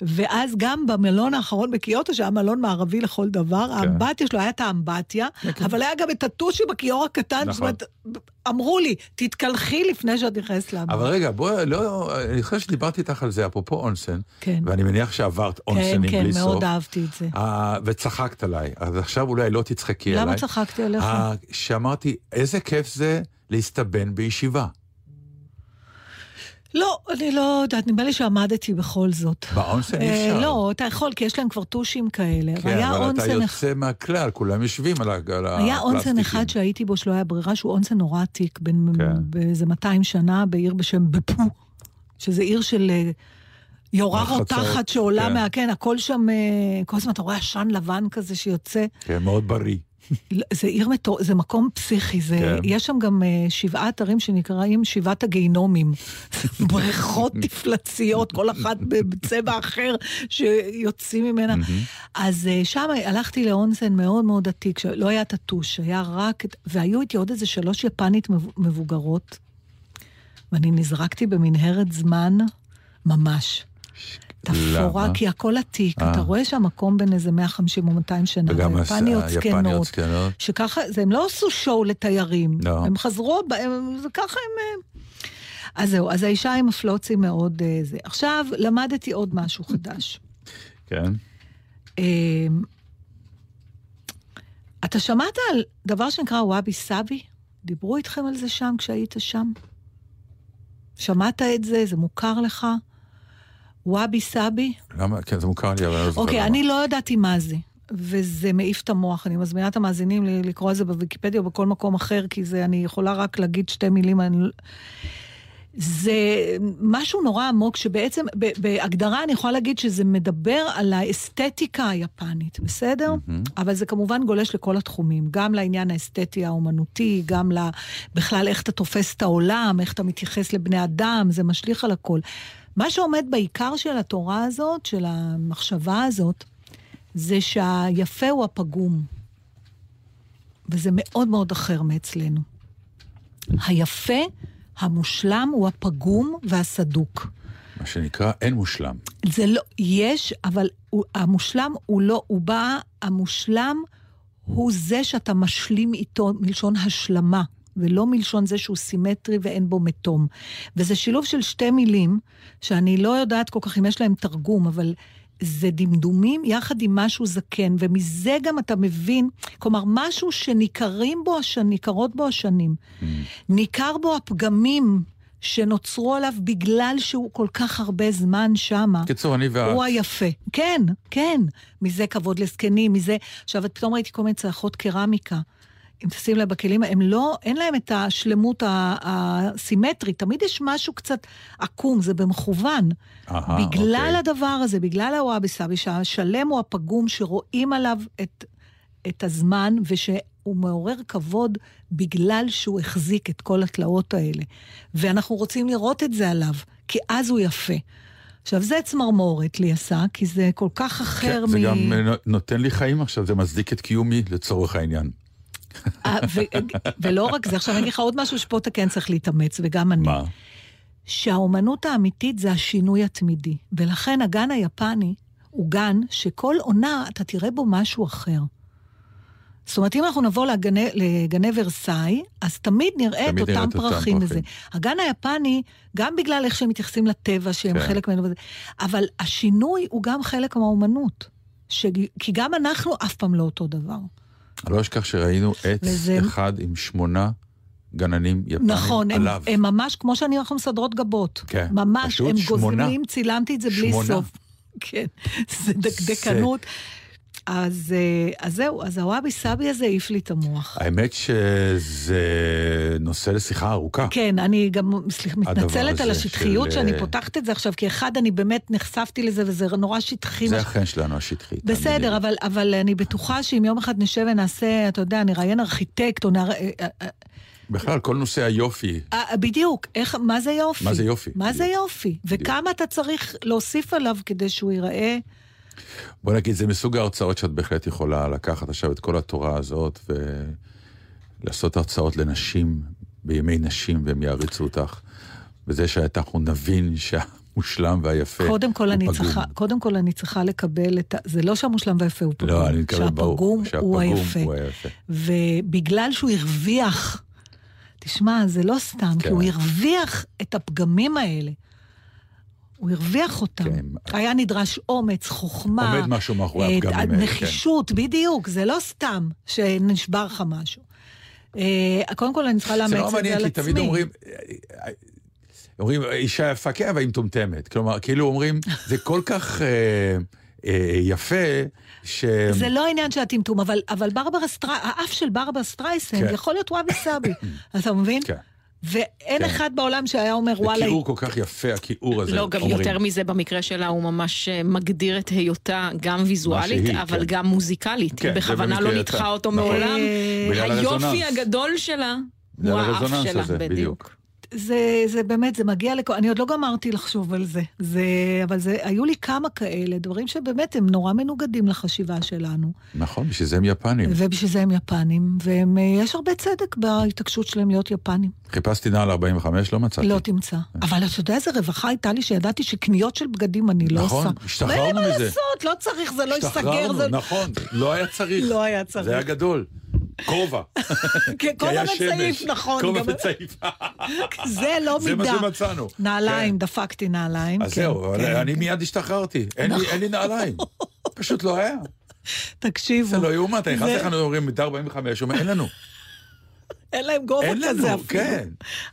ואז גם במלון האחרון בקיוטו, שהיה מלון מערבי לכל דבר, האמבטיה שלו היה את האמבטיה, אבל היה גם את הטושי בכיור הקטן, זאת נכון. אומרת, אמרו לי, תתקלחי לפני שאת נכנסת לאמבטיה. אבל רגע, בואי, לא, אני חושב שדיברתי איתך על זה, אפרופו אונסן, כן. ואני מניח שעברת כן, אונסנים כן, בלי סוף. מאוד אהבתי את זה. וצחקת עליי, אז עכשיו אולי לא תצחקי עליי. למה צחקתי עליך? שאמרתי, איזה כיף זה להסתבן בישיבה. לא, אני לא יודעת, נדמה לי שעמדתי בכל זאת. באונסן אי אה, אפשר. לא, אתה יכול, כי יש להם כבר טושים כאלה. כן, אבל אתה יוצא מהכלל, כולם יושבים על הפלסטיקים. היה אונסן אחד שהייתי בו שלא היה ברירה, שהוא אונסן נורא עתיק, בן כן. באיזה 200 שנה, בעיר בשם בפו, שזה עיר של אה, יורה רותחת שעולה כן. מה... כן, הכל שם, אה, כל הזמן אתה רואה עשן לבן כזה שיוצא. כן, מאוד בריא. לא, זה עיר מטור... זה מקום פסיכי, זה... כן. יש שם גם אה, שבעה אתרים שנקראים שבעת הגיהינומים. בריכות מפלציות, כל אחת בצבע אחר שיוצאים ממנה. אז אה, שם הלכתי לאונסן מאוד מאוד עתיק, שלא היה טאטוש, היה רק... והיו איתי עוד איזה שלוש יפנית מב- מבוגרות, ואני נזרקתי במנהרת זמן ממש. תפאורה? כי הכל עתיק, אה. אתה רואה שהמקום בין איזה 150 או 200 שנה, וגם היפניות זקנות. שככה, הם לא עשו שואו לתיירים, לא. הם חזרו, זה ככה הם... אז זהו, אז האישה עם הפלוצי מאוד אה, זה. עכשיו, למדתי עוד משהו חדש. כן. אה, אתה שמעת על דבר שנקרא וואבי סאבי? דיברו איתכם על זה שם כשהיית שם? שמעת את זה? זה מוכר לך? וואבי סאבי? למה? כן, זה מוכר לי, אבל אני לא זוכר אוקיי. אני לא ידעתי מה זה, וזה מעיף את המוח. אני מזמינה את המאזינים לקרוא על זה בוויקיפדיה או בכל מקום אחר, כי זה, אני יכולה רק להגיד שתי מילים. אני... לא- זה משהו נורא עמוק, שבעצם, בהגדרה אני יכולה להגיד שזה מדבר על האסתטיקה היפנית, בסדר? אבל זה כמובן גולש לכל התחומים, גם לעניין האסתטי האומנותי, גם. בכלל איך אתה תופס את העולם, איך אתה מתייחס לבני אדם, זה משליך על הכל. מה שעומד בעיקר של התורה הזאת, של המחשבה הזאת, זה שהיפה הוא הפגום. וזה מאוד מאוד אחר מאצלנו. היפה, המושלם, הוא הפגום והסדוק. מה שנקרא, אין מושלם. זה לא, יש, אבל הוא, המושלם הוא לא, הוא בא, המושלם הוא זה שאתה משלים איתו מלשון השלמה, ולא מלשון זה שהוא סימטרי ואין בו מתום. וזה שילוב של שתי מילים, שאני לא יודעת כל כך אם יש להם תרגום, אבל זה דמדומים יחד עם משהו זקן, ומזה גם אתה מבין, כלומר, משהו שניכרים בו השנים, ניכרות בו השנים. ניכר בו הפגמים שנוצרו עליו בגלל שהוא כל כך הרבה זמן שמה. קיצור, אני ואת. הוא היפה. כן, כן. מזה כבוד לזקנים, מזה... עכשיו, את פתאום ראיתי כל מיני צלחות קרמיקה. אם תשים לב בכלים, הם לא, אין להם את השלמות הסימטרית, תמיד יש משהו קצת עקום, זה במכוון. אהה, בגלל אוקיי. הדבר הזה, בגלל הוואבי סאבי, שהשלם הוא הפגום, שרואים עליו את, את הזמן, ושהוא מעורר כבוד בגלל שהוא החזיק את כל התלאות האלה. ואנחנו רוצים לראות את זה עליו, כי אז הוא יפה. עכשיו, זה צמרמורת לי עשה, כי זה כל כך אחר כן, זה גם נותן לי חיים עכשיו, זה מצדיק את קיומי לצורך העניין. אה, ולא רק זה, עכשיו אני אגיד לך עוד משהו שפה אתה כן צריך להתאמץ, וגם אני. מה? שהאומנות האמיתית זה השינוי התמידי. ולכן הגן היפני הוא גן שכל עונה אתה תראה בו משהו אחר. זאת אומרת, אם אנחנו נבוא לגני, לגני ורסאי, אז תמיד נראה תמיד את אותם פרחים וזה. הגן היפני, גם בגלל איך שהם מתייחסים לטבע, שהם כן. חלק ממנו וזה, אבל השינוי הוא גם חלק מהאומנות. ש... כי גם אנחנו אף פעם לא אותו דבר. אני לא אשכח שראינו עץ וזה- אחד עם שמונה גננים יפנים נכון, הם, עליו. הם ממש כמו שאני אנחנו מסדרות גבות. כן, ממש, הם שמונה. גוזלים, צילמתי את זה בלי שמונה. סוף. כן, זה דקדקנות. אז, אה, אז זהו, אז הוואבי סאבי הזה העיף לי את המוח. האמת שזה נושא לשיחה ארוכה. כן, אני גם סליחה, מתנצלת על השטחיות של, שאני אה, פותחת את זה עכשיו, כי אחד, אני באמת נחשפתי לזה, וזה נורא שטחי. זה החן שלנו, השטחי. תאמיני בסדר. אבל, אבל אני בטוחה שאם יום אחד נשב ונעשה, אתה יודע, נראיין ארכיטקט, או נרא... אה, בכלל, כל נושא היופי, בדיוק, איך, מה זה יופי? מה זה יופי? מה זה בדיוק. יופי? וכמה אתה צריך להוסיף עליו כדי שהוא ייראה... בוא נגיד, זה מסוג ההרצאות שאת בהחלט יכולה לקחת עכשיו את כל התורה הזאת ולעשות הרצאות לנשים בימי נשים, והם יעריצו אותך. וזה שאנחנו נבין שהמושלם והיפה קודם כל, הוא אני פגום. צריכה, קודם כל אני צריכה לקבל את ה... זה לא שהמושלם והיפה הוא פגום. לא, אני מקבל ברור. שהפגום הוא היפה. הוא היפה. ובגלל שהוא הרוויח, תשמע, זה לא סתם, כי כן. הוא הרוויח את הפגמים האלה. הוא הרוויח אותם. כן. היה נדרש אומץ, חוכמה. עומד משהו מאחורי אה, הפגמים האלה, כן. נחישות, בדיוק, זה לא סתם שנשבר לך משהו. אה, קודם כל אני צריכה לאמץ זה את לא זה על עצמי. מעניין, כי תמיד אומרים, אומרים, אישה יפה, כן, אבל היא מטומטמת. כלומר, כאילו אומרים, זה כל כך אה, אה, יפה, ש... זה לא עניין של הטמטום, אבל, אבל ברברה סטרי... האף של ברברה סטרייסן כן. יכול להיות wabi sabi, אתה מבין? כן. ואין כן. אחד בעולם שהיה אומר, זה וואלה, כיעור כל כך יפה, הכיעור הזה, לא, גם אומרים. יותר מזה, במקרה שלה הוא ממש אה, מגדיר את היותה גם ויזואלית, שהיא, אבל כן. גם מוזיקלית. כן, היא זה בכוונה לא. ניתחה אותו נכון. מעולם. אה, היופי. הגדול שלה הוא האף שלה, הזה, בדיוק. זה, זה באמת, זה מגיע לכל... אני עוד לא גמרתי לחשוב על זה. זה אבל זה, היו לי כמה כאלה, דברים שבאמת הם נורא מנוגדים לחשיבה שלנו. נכון, בשביל זה הם יפנים. ובשביל זה הם יפנים, ויש הרבה צדק בהתעקשות שלהם להיות יפנים. חיפשתי נעל 45, לא מצאתי. לא תמצא. אבל אתה יודע איזה רווחה הייתה לי שידעתי שקניות של בגדים אני לא נכון, עושה. השתחררנו אין לי מה מזה. לעשות, לא צריך, זה לא ייסגר. נכון, לא היה צריך. לא היה צריך. זה היה גדול. כובע. כן, המצעיף, שמש. נכון. כובע גם- וצעיף. זה לא זה מה מידה. שמצאנו. נעליים, כן. דפקתי נעליים. אז כן, זהו, כן. אני מיד השתחררתי. אין לי- אין לי נעליים. פשוט לא היה. תקשיבו. זה לא יאומן, אתה נכנס זה- לך, אומרים, מידה 45, הוא אומר, אין לנו. אין להם גובה אין כזה לנו, אפילו. כן.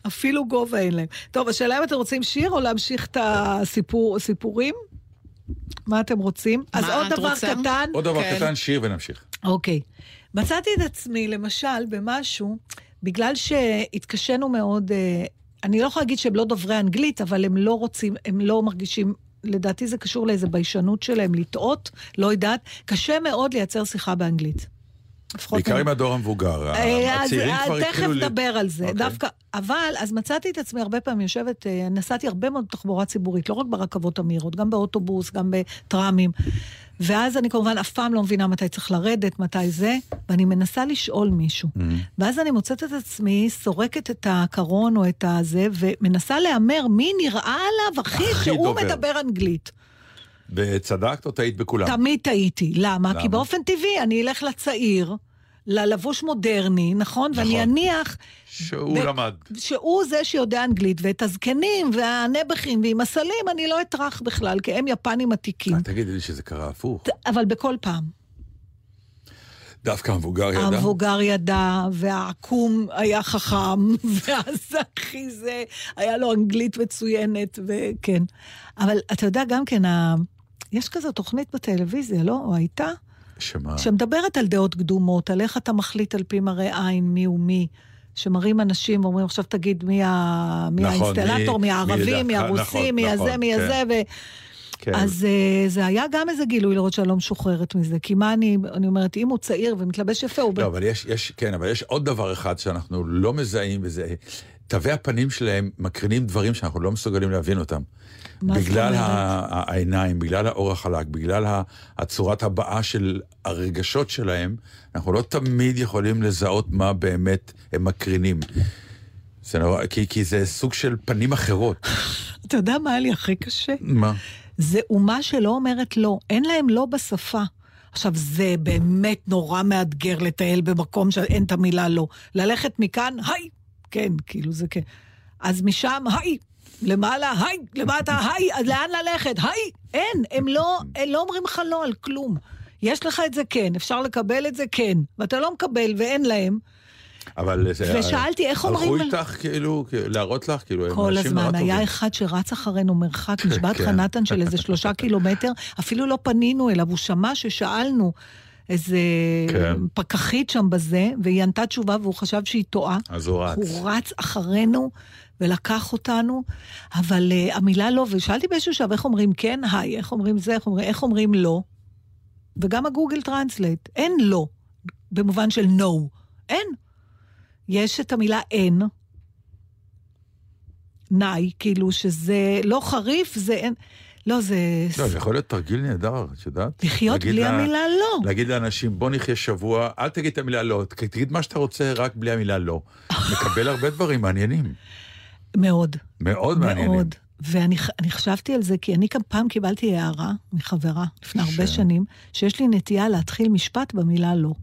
אפילו גובה אין להם. טוב, השאלה אם אתם רוצים שיר או להמשיך את הסיפורים? מה אתם רוצים? אז מה עוד את דבר רוצה? קטן. עוד דבר כן. קטן, שיר ונמשיך. אוקיי. מצאתי את עצמי, למשל, במשהו, בגלל שהתקשינו מאוד, אה, אני לא יכולה להגיד שהם לא דוברי אנגלית, אבל הם לא רוצים, הם לא מרגישים... לדעתי זה קשור לאיזו ביישנות שלהם לטעות, לא יודעת. קשה מאוד לייצר שיחה באנגלית. בעיקר עם הדור המבוגר. אה, הצעירים אה, כבר תכף התחילו... ל- נדבר על זה, אוקיי. דווקא, אבל אז מצאתי את עצמי הרבה פעמים יושבת, נסעתי הרבה מאוד בתחבורה ציבורית, לא רק ברכבות המהירות, גם באוטובוס, גם בטראמים. ואז אני כמובן אף פעם לא מבינה מתי צריך לרדת, מתי זה, ואני מנסה לשאול מישהו. Mm-hmm. ואז אני מוצאת את עצמי סורקת את הקרון או את הזה, ומנסה להמר מי נראה עליו הכי שהוא דובר. מדבר אנגלית. וצדקת או טעית בכולם? תמיד טעיתי. למה? למה? כי באופן טבעי אני אלך לצעיר, ללבוש מודרני, נכון? ואני נכון. אניח שהוא ו- למד. שהוא זה שיודע אנגלית, ואת הזקנים והנעבכים ועם הסלים אני לא אטרח בכלל, כי הם יפנים עתיקים. אה, תגידי לי שזה קרה הפוך. אבל בכל פעם. דווקא המבוגר ידע? המבוגר ידע, והעקום היה חכם, ואז הכי זה, היה לו אנגלית מצוינת, וכן. אבל אתה יודע, גם כן, ה... יש כזו תוכנית בטלוויזיה, לא? או הייתה? שמה? שמדברת על דעות קדומות, על איך אתה מחליט על פי מראה עין מי הוא מי. שמראים אנשים ואומרים, עכשיו תגיד מי, ה... מי נכון, האינסטלטור, מי- מי הערבים, מי מי הרוסים, נכון, מי הזה, נכון, מי כן. הזה, ו... כן. אז אה, זה היה גם איזה גילוי לראות שאני לא משוחררת מזה. כי מה אני, אני אומרת, אם הוא צעיר ומתלבש יפה, הוא... ב- לא, אבל יש, יש, כן, אבל יש עוד דבר אחד שאנחנו לא מזהים, וזה... תווי הפנים שלהם מקרינים דברים שאנחנו לא מסוגלים להבין אותם. בגלל העיניים, בגלל האור החלק, בגלל הצורת הבעה של הרגשות שלהם, אנחנו לא תמיד יכולים לזהות מה באמת הם מקרינים. זה נורא, כי, כי זה סוג של פנים אחרות. אתה יודע מה היה לי הכי קשה? מה? זה אומה שלא אומרת לא. אין להם לא בשפה. עכשיו, זה באמת נורא מאתגר לטייל במקום שאין את המילה לא. ללכת מכאן, היי! כן, כאילו זה כן. אז משם, היי! למעלה, היי! למטה, היי! אז לאן ללכת? היי! אין, הם לא, הם לא אומרים לך לא על כלום. יש לך את זה כן, אפשר לקבל את זה כן, ואתה לא מקבל ואין להם. אבל זה... ושאלתי, איך אומרים הלכו איתך, כאילו, להראות לך, כאילו, כל הזמן. היה. אחד שרץ אחרינו מרחק, נשבעת לך כן. נתן של איזה שלושה קילומטר, אפילו לא פנינו אליו, הוא שמע ששאלנו איזה כן. פקחית שם בזה, והיא ענתה תשובה והוא חשב שהיא טועה. אז הוא רץ. הוא רץ אחרינו ולקח אותנו, אבל אה, המילה לא, ושאלתי באיזשהו שלב איך אומרים כן, hai, איך אומרים זה, איך אומרים, איך אומרים לא, וגם ה Google Translate, אין לא, במובן של no, אין. יש את המילה אין, nai, כאילו שזה לא חריף, זה אין, לא, זה... לא, זה יכול להיות תרגיל נהדר, את יודעת? לחיות בלי לה- המילה לא. להגיד לאנשים, בוא נחיה שבוע, אל תגיד את המילה לא, תגיד מה שאתה רוצה, רק בלי המילה לא. מקבל הרבה דברים מעניינים. מאוד. מאוד מעניינים. מאוד. ואני חשבתי על זה, כי אני גם פעם קיבלתי הערה מחברה, לפני הרבה ש- שנים, שיש לי נטייה להתחיל משפט במילה לא.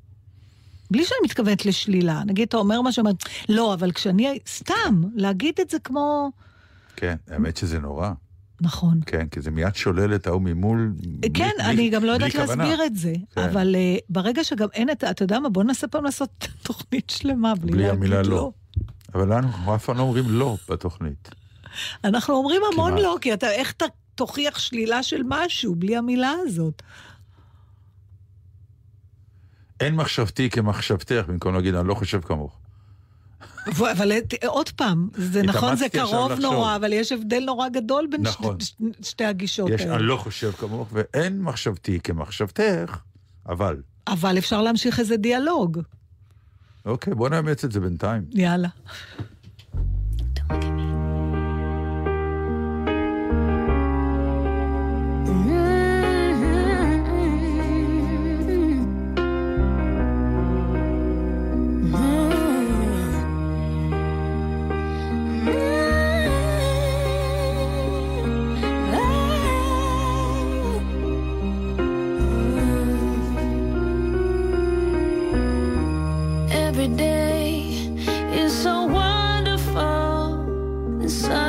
בלי שאני מתכוונת לשלילה. נגיד, אתה אומר משהו, אומר, לא, אבל כשאני... סתם, להגיד את זה כמו... כן, האמת שזה נורא. נכון. כן, כי זה מיד שולל את ההוא ממול. בלי- כן, בלי- אני גם לא בלי יודעת. להסביר את זה, כן. אבל uh, ברגע שגם אין את... אתה יודע מה, בוא ננסה פעם לעשות תוכנית שלמה בלי, בלי להגיד המילה לא. לא. אבל אנחנו אף פעם לא אומרים לא בתוכנית. אנחנו אומרים המון כמעט. לא, כי אתה, איך אתה תוכיח שלילה של משהו בלי המילה הזאת? אין מחשבתי כמחשבתך, במקום להגיד, אני לא חושב כמוך. אבל עוד פעם, זה נכון, זה קרוב. נורא, אבל יש הבדל נורא גדול בין נכון. שתי, ש- שתי הגישות יש, האלה. אני לא חושב כמוך, ואין מחשבתי כמחשבתך, אבל. אבל אפשר להמשיך איזה דיאלוג. אוקיי, בוא נאמץ את זה בינתיים. יאללה. so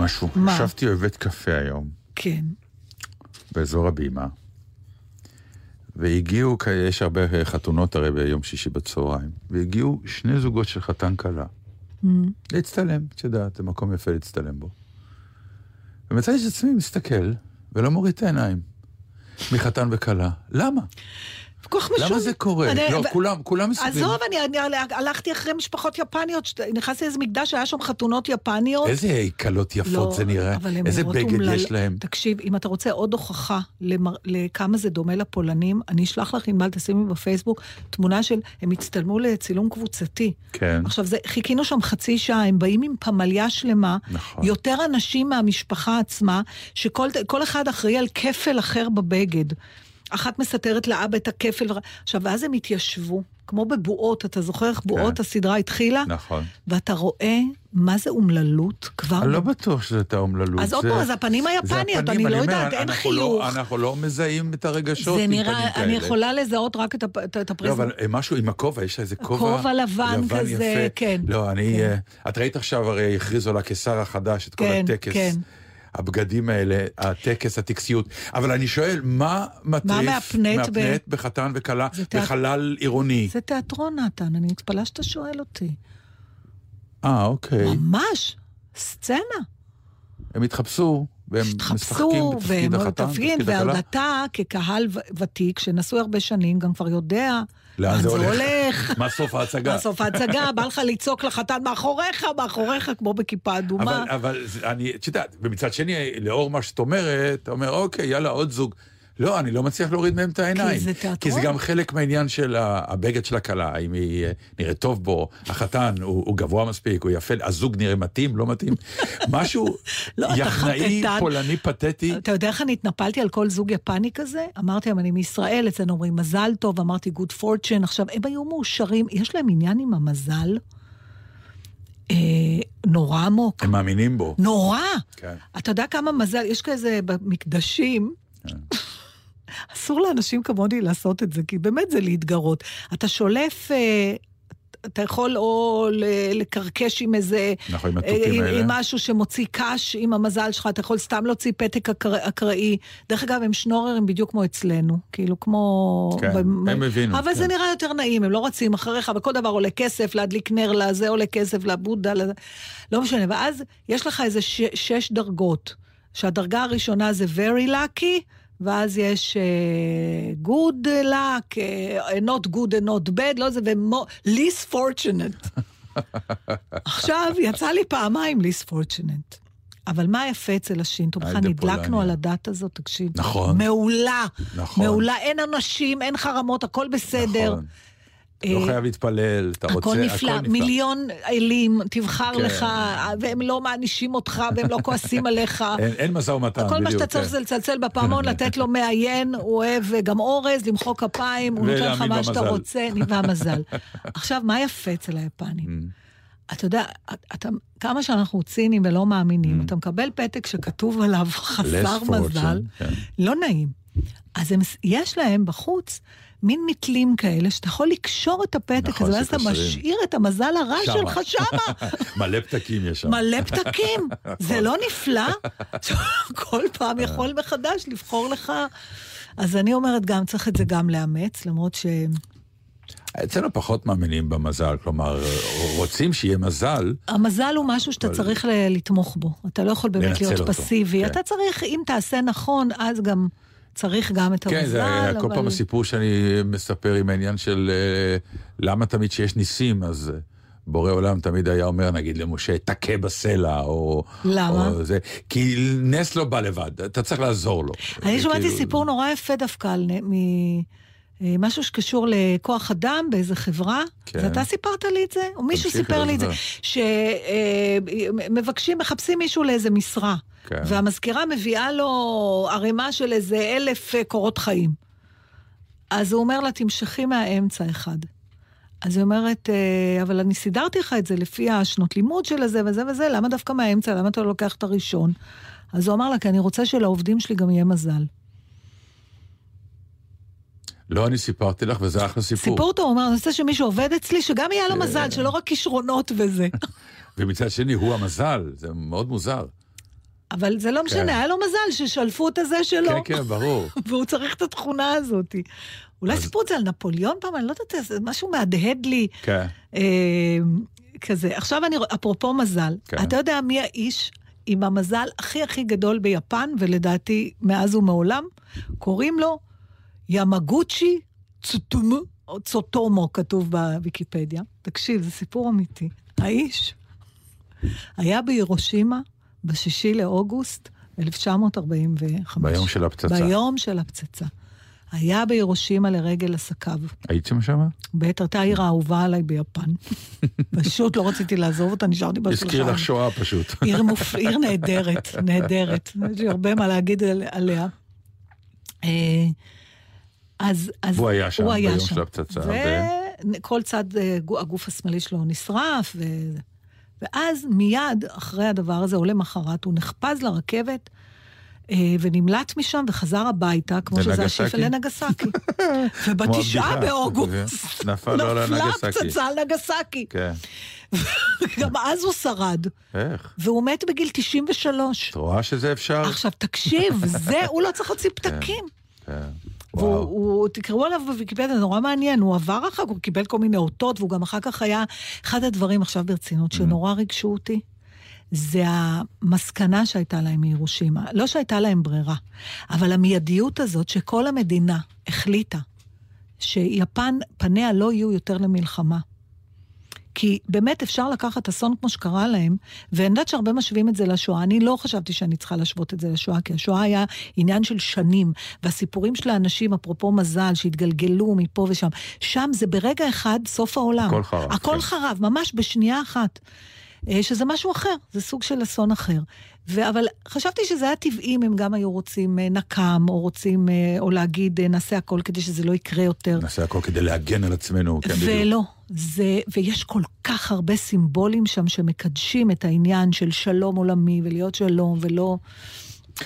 משהו. מה? ישבתי בבית קפה היום, כן. באזור הבימה, והגיעו, יש הרבה חתונות הרי ביום שישי בצהריים, והגיעו שני זוגות של חתן כלה. Mm. להצטלם, את יודעת, זה מקום יפה להצטלם בו. ומצאתי את עצמי מסתכל, ולא מוריד את העיניים, מחתן וכלה. למה? כל כך משונה. למה זה קורה? אני- לא, ו- כולם, כולם מסתכלים. עזוב, אני, אני הלכתי אחרי משפחות יפניות, נכנסתי לאיזה מקדש, היה שם חתונות יפניות. איזה כלות יפות לא, זה נראה, איזה בגד אומלל. יש להם. תקשיב, אם אתה רוצה עוד הוכחה למר... לכמה זה דומה לפולנים, אני אשלח לך, ענבל, תשימי בפייסבוק, תמונה של, הם הצטלמו לצילום קבוצתי. כן. עכשיו, זה, חיכינו שם חצי שעה, הם באים עם פמליה שלמה, נכון. יותר אנשים מהמשפחה עצמה, שכל כל אחד אחראי על כפל אחר בבגד. אחת מסתרת לאבא את הכפל. עכשיו, ואז הם התיישבו, כמו בבועות, אתה זוכר איך בועות כן. הסדרה התחילה? נכון. ואתה רואה מה זה אומללות כבר. אני לא בטוח שזה את האומללות. אז עוד זה- פעם, זה הפנים היפניות, אני לא יודעת, אין לא- חיוך. אנחנו לא מזהים את הרגשות זה עם נראה, פנים כאלה. אני יכולה לזהות רק את, הפ, את, את לא. אבל משהו עם הכובע, יש לה איזה כובע... כובע לבן כזה. כן. לא, אני... כן. אה, את ראית עכשיו, הרי הכריזו על הקיסר החדש, את כל כן, הטקס. כן. הבגדים האלה, הטקס, הטקסיות. אבל אני שואל, מה מטריף מהפנט ב- מהפנט בחתן וכלה תיאט- בחלל עירוני? זה תיאטרון, נתן, אני מתפלאה שאתה שואל אותי. אה, אוקיי. ממש, סצנה. הם התחפשו, והם משחקים בתפקיד והם החתן, תפקיד, בתפקיד הכלה. ואתה כקהל ו- ותיק, שנשוי הרבה שנים, גם כבר יודע לאן זה הולך? הולך. מה סוף ההצגה? בסוף ההצגה, בא לך לצעוק לחתן מאחוריך, מאחוריך, כמו בכיפה אדומה. אבל, אבל אני, את יודעת, ומצד שני, לאור מה שאת אומרת, אתה אומר, אוקיי, יאללה, עוד זוג. לא, אני לא מצליח להוריד מהם את העיניים. זה תיאטרון. כי זה גם חלק מהעניין של הבגד של הכלה, האם היא אה, נראית טוב בו, החתן הוא, הוא גבוה מספיק, הוא יפה, הזוג נראה מתאים, לא מתאים. משהו לא, יחנאי. פולני, פתטי. אתה יודע איך אני התנפלתי על כל זוג יפני כזה? אמרתי להם, אני מישראל, אצלנו אומרים מזל טוב, אמרתי good fortune. עכשיו, הם היו מאושרים, יש להם עניין עם המזל אה, נורא עמוק. הם מאמינים בו. נורא! כן. אתה יודע כמה מזל, יש כזה במקדשים, אסור לאנשים כמוני לעשות את זה, כי באמת זה להתגרות. אתה שולף, אה, אתה יכול או לקרקש עם איזה... נכון, עם אה, התוכים עם, האלה. עם משהו שמוציא קש עם המזל שלך, אתה יכול סתם להוציא פתק אקר- אקראי. דרך אגב, הם שנוררים בדיוק כמו אצלנו, כאילו כמו... כן, במ- הם הבינו, אבל זה כן. נראה יותר נעים, הם לא רצים אחריך, אבל כל דבר עולה כסף, להדליק נר לזה עולה כסף, לבודה, לזה. לא משנה. ואז יש לך איזה ש- שש דרגות, שהדרגה הראשונה זה very lucky, ואז יש uh, good luck, uh, not good and not bad, לא זה, ו-least fortunate. עכשיו, יצא לי פעמיים least fortunate. אבל מה יפה אצל השינטו? בכלל נדלקנו. על הדת הזאת, תקשיב. נכון. מעולה. נכון. מעולה, אין אנשים, אין חרמות, הכל בסדר. נכון. לא אה, חייב להתפלל, אתה רוצה, הכל נפלא, מיליון אלים, תבחר כן. לך, והם לא מענישים אותך, והם לא כועסים עליך. אין, אין משא ומתן, כל מה בדיוק, שאתה צריך כן. זה לצלצל בפעמון, לתת לו מעיין, הוא אוהב גם אורז, למחוא כפיים, הוא נותן לך מה שאתה. רוצה, והמזל. עכשיו, מה יפה אצל היפנים? Mm. אתה יודע, אתה, כמה שאנחנו ציניים ולא Mm. מאמינים, אתה מקבל פתק שכתוב עליו חסר מזל, כן. לא נעים. אז הם, יש להם בחוץ מין מתלים כאלה, שאתה יכול לקשור את הפתק נכון, הזה, ואז אתה. משאיר את המזל הרע שמה. שלך שמה. מלא פתקים יש שם. מלא פתקים. זה נכון. לא נפלא? כל פעם יכול מחדש לבחור לך. אז אני אומרת גם, צריך את זה גם לאמץ, למרות ש... אצלנו פחות מאמינים במזל, כלומר, רוצים שיהיה מזל, המזל הוא משהו שאתה אבל- צריך לתמוך בו. אתה לא יכול באמת להיות אותו, פסיבי. כן. אתה צריך, אם תעשה נכון, אז גם צריך גם את המזל, כן, זה היה כל אבל- פעם הסיפור שאני מספר עם העניין של אה, למה תמיד כשיש ניסים, אז אה, בורא עולם תמיד היה אומר, נגיד למשה, תכה בסלע, או... למה? או זה, כי נס לא בא לבד, אתה צריך לעזור לו. אני שמעתי כאילו- סיפור נורא יפה דווקא על מ... אה, משהו שקשור לכוח אדם באיזה חברה, כן. ואתה סיפרת לי את זה? או מישהו סיפר לי את זה. שמבקשים, מחפשים מישהו לאיזה משרה, כן. והמזכירה מביאה לו ערימה של איזה אלף אה, קורות חיים. אז הוא אומר לה, תמשכי מהאמצע אחד. אז היא אומרת, "אה, אבל אני סידרתי לך את זה לפי השנות לימוד של הזה וזה וזה, למה דווקא מהאמצע? למה אתה לא לוקח את הראשון? אז הוא אמר לה, כי אני רוצה שלעובדים שלי גם יהיה מזל. לא אני סיפרתי לך, וזה אחלה סיפור. סיפור טוב, הוא אומר, אני רוצה שמישהו עובד אצלי, שגם יהיה לו כן. מזל, שלא רק כישרונות וזה. ומצד שני, הוא המזל, זה מאוד מוזר. אבל זה לא משנה, היה לו מזל ששלפו את הזה שלו. כן, כן, ברור. והוא צריך את התכונה הזאת. אולי סיפרו את זה על נפוליאון פעם, אני לא יודעת, זה משהו מהדהד לי. כן. אה, כזה. עכשיו אני, רואה- אפרופו מזל, כן. אתה יודע מי האיש עם המזל הכי הכי גדול ביפן, ולדעתי מאז ומעולם? קוראים לו ימגוצ'י צוטומו, או צוטומו כתוב בוויקיפדיה. תקשיב, זה סיפור אמיתי. האיש היה בהירושימה בשישי לאוגוסט 1945. ביום של הפצצה. ביום של הפצצה. היה בהירושימה לרגל עסקיו. הייתם שם? בטח, הייתה העיר האהובה עליי ביפן. פשוט לא רציתי לעזוב אותה, נשארתי בה שלושה הזכיר לך. שואה פשוט. עיר, מופ... עיר נהדרת, נהדרת. יש לי הרבה מה להגיד על- עליה. אז, אז והוא היה שם הוא היה ביום שם. של הפצצה, וכל צד, אה, גו- הגוף השמאלי שלו נשרף, ו... ואז מיד אחרי הדבר הזה, או למחרת, הוא נחפז לרכבת. אה, ונמלט משם וחזר הביתה, כמו שזה? השפל לנגסקי. ובתשעה. באוגוסט על נפלה. פצצה על נגסקי. כן. גם אז הוא שרד, איך? והוא מת בגיל 93. את רואה שזה אפשר? עכשיו, תקשיב, זה, הוא לא צריך להוציא פתקים. והוא, תקראו עליו בוויקיפדיה, זה נורא מעניין, הוא עבר אחר כך, הוא קיבל כל מיני אותות, והוא גם אחר כך היה, אחד הדברים עכשיו ברצינות שנורא ריגשו אותי, זה המסקנה שהייתה להם מירושימה. לא שהייתה להם ברירה, אבל המיידיות הזאת שכל המדינה החליטה שיפן, פניה לא יהיו יותר למלחמה. כי באמת אפשר לקחת אסון כמו שקרה להם, ואני יודעת שהרבה משווים את זה לשואה. אני לא חשבתי שאני צריכה להשוות את זה לשואה, כי השואה היה עניין של שנים, והסיפורים של האנשים, אפרופו מזל, שהתגלגלו מפה ושם, שם זה ברגע אחד סוף העולם. הכל חרב, הכל כן. חרב, ממש בשנייה אחת. אה, שזה משהו אחר, זה סוג של אסון אחר. ו- אבל חשבתי שזה היה טבעי אם הם גם היו רוצים אה, נקם, או רוצים, אה, או להגיד, נעשה הכל כדי שזה לא יקרה יותר. נעשה הכל כדי להגן על עצמנו, כן, בדיוק. ולא, זה, ויש כל כך הרבה סימבולים שם שמקדשים את העניין של שלום עולמי ולהיות שלום ולא...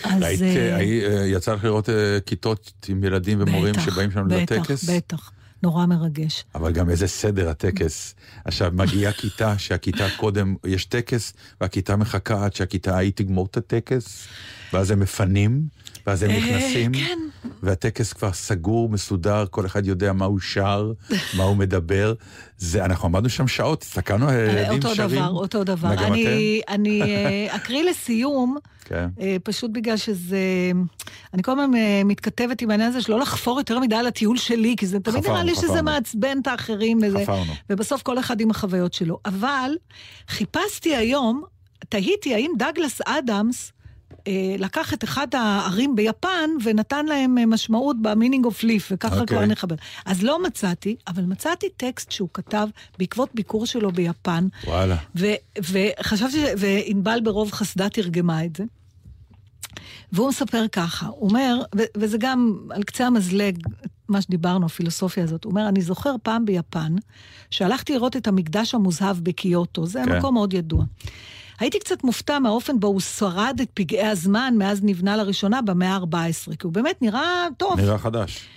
אז... היית, אה, היי- אה, יצא לך לראות אה, כיתות עם ילדים ומורים בטח, שבאים שם בטח, לטקס? בטח, נורא מרגש. אבל גם איזה סדר הטקס. עכשיו, מגיעה כיתה שהכיתה קודם, יש טקס, והכיתה מחכה עד שהכיתה ההיא תגמור את הטקס, ואז הם מפנים, ואז הם אה, נכנסים, כן. והטקס כבר סגור, מסודר, כל אחד יודע מה הוא שר, מה הוא מדבר. זה, אנחנו עמדנו שם שעות, הסתכלנו אה, אותו שרים. דבר, אותו דבר. מה, גם אני, אני אה, אקריא לסיום, כן. פשוט בגלל שזה... אני כל הזמן מתכתבת עם העניין הזה שלא לחפור יותר מדי על הטיול שלי, כי זה תמיד נראה לי שזה. מעצבן את האחרים. חפרנו. ובסוף כל אחד עם החוויות שלו. אבל חיפשתי היום, תהיתי האם דגלס אדמס לקח את אחד הערים ביפן ונתן להם אה, משמעות ב Meaning of Liff, וככה אוקיי. כבר נחבר. אז לא מצאתי, אבל מצאתי טקסט שהוא כתב בעקבות ביקור שלו ביפן, וואלה. וחשבתי, וענבל ברוב חסדה תרגמה את זה. והוא מספר ככה, הוא אומר, וזה גם על קצה המזלג, מה שדיברנו, הפילוסופיה הזאת, הוא אומר, אני זוכר פעם ביפן, שהלכתי לראות את המקדש המוזהב בקיוטו, זה כן. מקום מאוד ידוע. הייתי קצת מופתע מהאופן בו הוא שרד את פגעי הזמן מאז נבנה לראשונה במאה ה-14, כי הוא באמת נראה טוב. נראה חדש.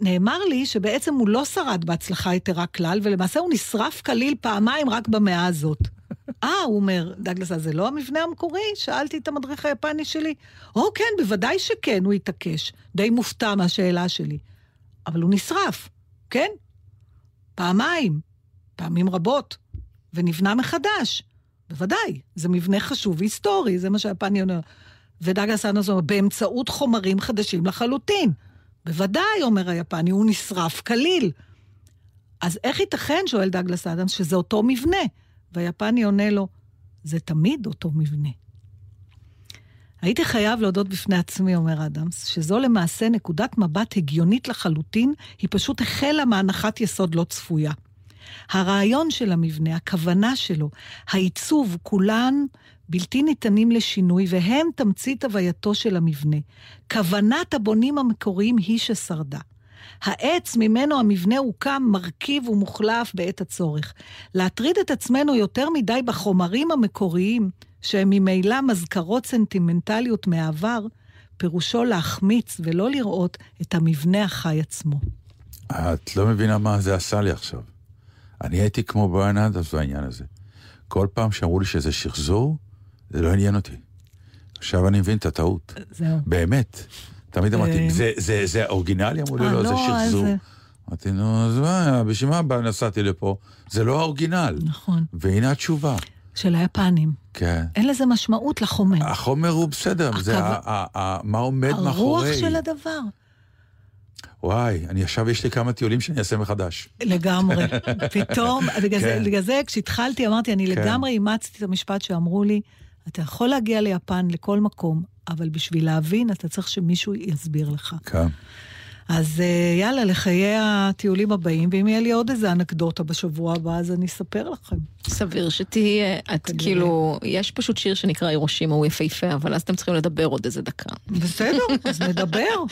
נאמר לי שבעצם הוא לא שרד בהצלחה יתרה כלל, ולמעשה הוא נשרף כליל פעמיים רק במאה הזאת. אה, הוא אומר, דגלס, אז זה לא המבנה המקורי? שאלתי את המדריך היפני שלי. או, כן, בוודאי שכן, הוא התעקש. די מופתע מהשאלה שלי. אבל הוא נשרף, כן? פעמיים, פעמים רבות, ונבנה מחדש. בוודאי, זה מבנה חשוב והיסטורי, זה מה שהיפני אומר. ודגלס אדמס אומר, באמצעות חומרים חדשים לחלוטין. בוודאי, אומר היפני, הוא נשרף כליל. אז איך ייתכן, שואל דגלס אדמס, שזה אותו מבנה? והיפני עונה לו, זה תמיד אותו מבנה. הייתי חייב להודות בפני עצמי, אומר אדמס, שזו למעשה נקודת מבט הגיונית לחלוטין, היא פשוט החלה מהנחת יסוד לא צפויה. הרעיון של המבנה, הכוונה שלו, העיצוב, כולן בלתי ניתנים לשינוי, והם תמצית הווייתו של המבנה. כוונת הבונים המקוריים היא ששרדה. העץ ממנו המבנה הוקם מרכיב ומוחלף בעת הצורך. להטריד את עצמנו יותר מדי בחומרים המקוריים, שהם ממילא מזכרות סנטימנטליות מהעבר, פירושו להחמיץ ולא לראות את המבנה החי עצמו. את לא מבינה מה זה עשה לי עכשיו. אני הייתי כמו בריאן אדמס בעניין הזה. כל פעם שאמרו לי שזה שחזור, זה לא עניין אותי. עכשיו אני מבין את הטעות. זהו. באמת. תמיד אמרתי, אה, "זה- זה זה האורגינלי? אמרו לי, אה, לא, זה לא, שחזור. אמרתי, נו, אז מה, בשביל מה נסעתי לפה? זה לא האורגינל. נכון. והנה התשובה. של היפנים. כן. אין לזה משמעות לחומר. החומר הוא בסדר, זה מה עומד הרוח מאחורי. של הדבר. וואי, אני עכשיו יש לי כמה טיולים שאני אעשה מחדש. לגמרי. פתאום, בגלל זה- כן. בגלל זה כשהתחלתי אמרתי, אני כן. לגמרי אימצתי את המשפט שאמרו לי, אתה יכול להגיע ליפן לכל מקום, אבל בשביל להבין אתה צריך שמישהו יסביר לך. כן. אז אה, יאללה, לחיי הטיולים הבאים, ואם יהיה לי עוד איזה אנקדוטה בשבוע הבא, אז אני אספר לכם. סביר שתהיה, את כנראה. כאילו, יש פשוט שיר שנקרא הירושימה, הוא יפהפה, אבל אז אתם צריכים לדבר עוד איזה דקה. בסדר, אז נדבר.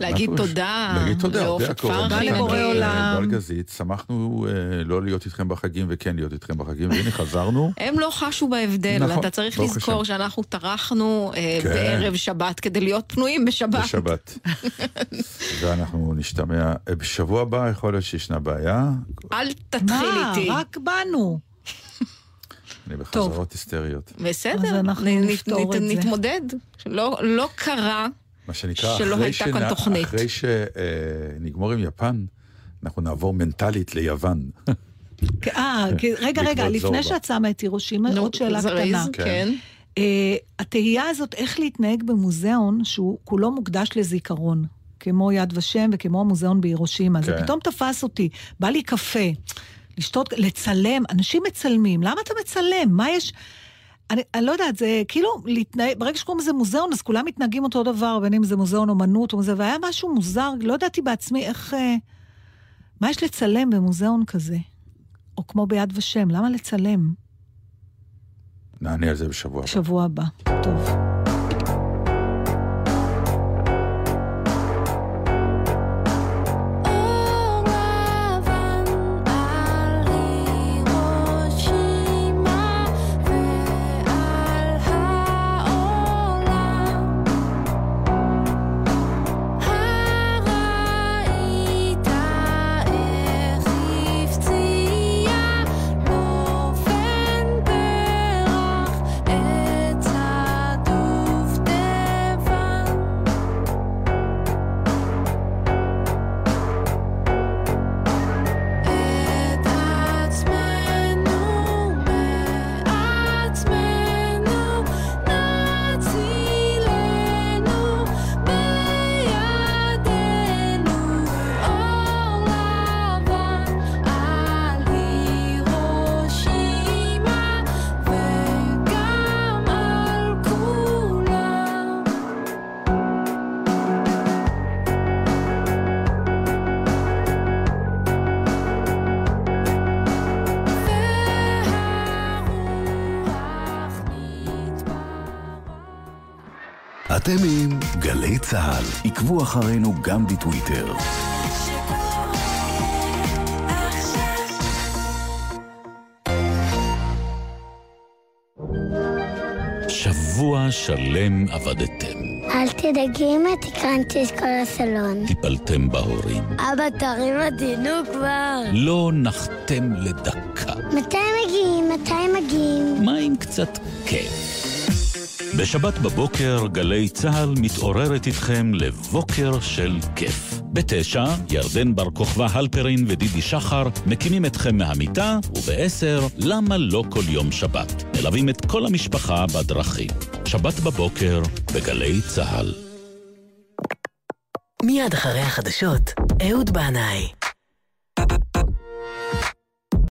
להגיד תודה להגיד תודה, זה לאופק. פרחי. תודה לבורא נגיד. עולם. בלגזית, שמחנו אה, לא להיות איתכם בחגים וכן להיות איתכם בחגים, והנה חזרנו. הם לא חשו בהבדל, נכון, ואתה צריך לזכור. שאנחנו טרחנו אה, כן. בערב שבת כדי להיות פנויים בשבת. בשבת. ואנחנו נשתמע, אה, בשבוע הבא יכול להיות שישנה בעיה, אל תתחיל מה, איתי. רק באנו. אני בחזרות היסטריות. בסדר, אז אנחנו נ- נפתור נ- את זה. נתמודד. לא לא קרה, מה שנקרא, שלא הייתה כאן תוכנית. אחרי שנגמור עם יפן, אנחנו נעבור מנטלית ליוון. אה, רגע, רגע, לפני. שאת שמה את הירושימה, עוד שאלה קטנה. כן. אה, התהייה הזאת, איך להתנהג במוזיאון שהוא כולו מוקדש לזיכרון, כמו יד ושם וכמו המוזיאון בהירושימה. זה כן. פתאום תפס אותי, בא לי קפה, לשתות, לצלם, אנשים מצלמים, למה אתה מצלם? מה יש... אני, אני לא יודעת, זה כאילו להתנהג, ברגע שקוראים לזה מוזיאון, אז כולם מתנהגים אותו דבר, בין אם זה מוזיאון אומנות או זה, והיה משהו מוזר, לא ידעתי בעצמי איך... אה, מה יש לצלם במוזיאון כזה? או כמו ביד ושם, למה לצלם? נענה על זה בשבוע הבא. שבוע הבא. טוב. צה"ל. עקבו אחרינו גם בטוויטר. שבוע שלם עבדתם, אל תדאגי אמא, תקרנתי את כל הסלון. טיפלתם בהורים, אבא, תרים אותי, כבר. לא נחתם לדקה. מתי מגיעים? מתי מגיעים? מה עם קצת כיף? בשבת בבוקר גלי צה"ל מתעוררת איתכם לבוקר של כיף. בתשע, ירדן בר כוכבא הלפרין ודידי שחר מקימים אתכם מהמיטה, ובעשר, למה לא כל יום שבת? מלווים את כל המשפחה בדרכים. שבת בבוקר בגלי צה"ל. מיד אחרי החדשות, אהוד בנאי.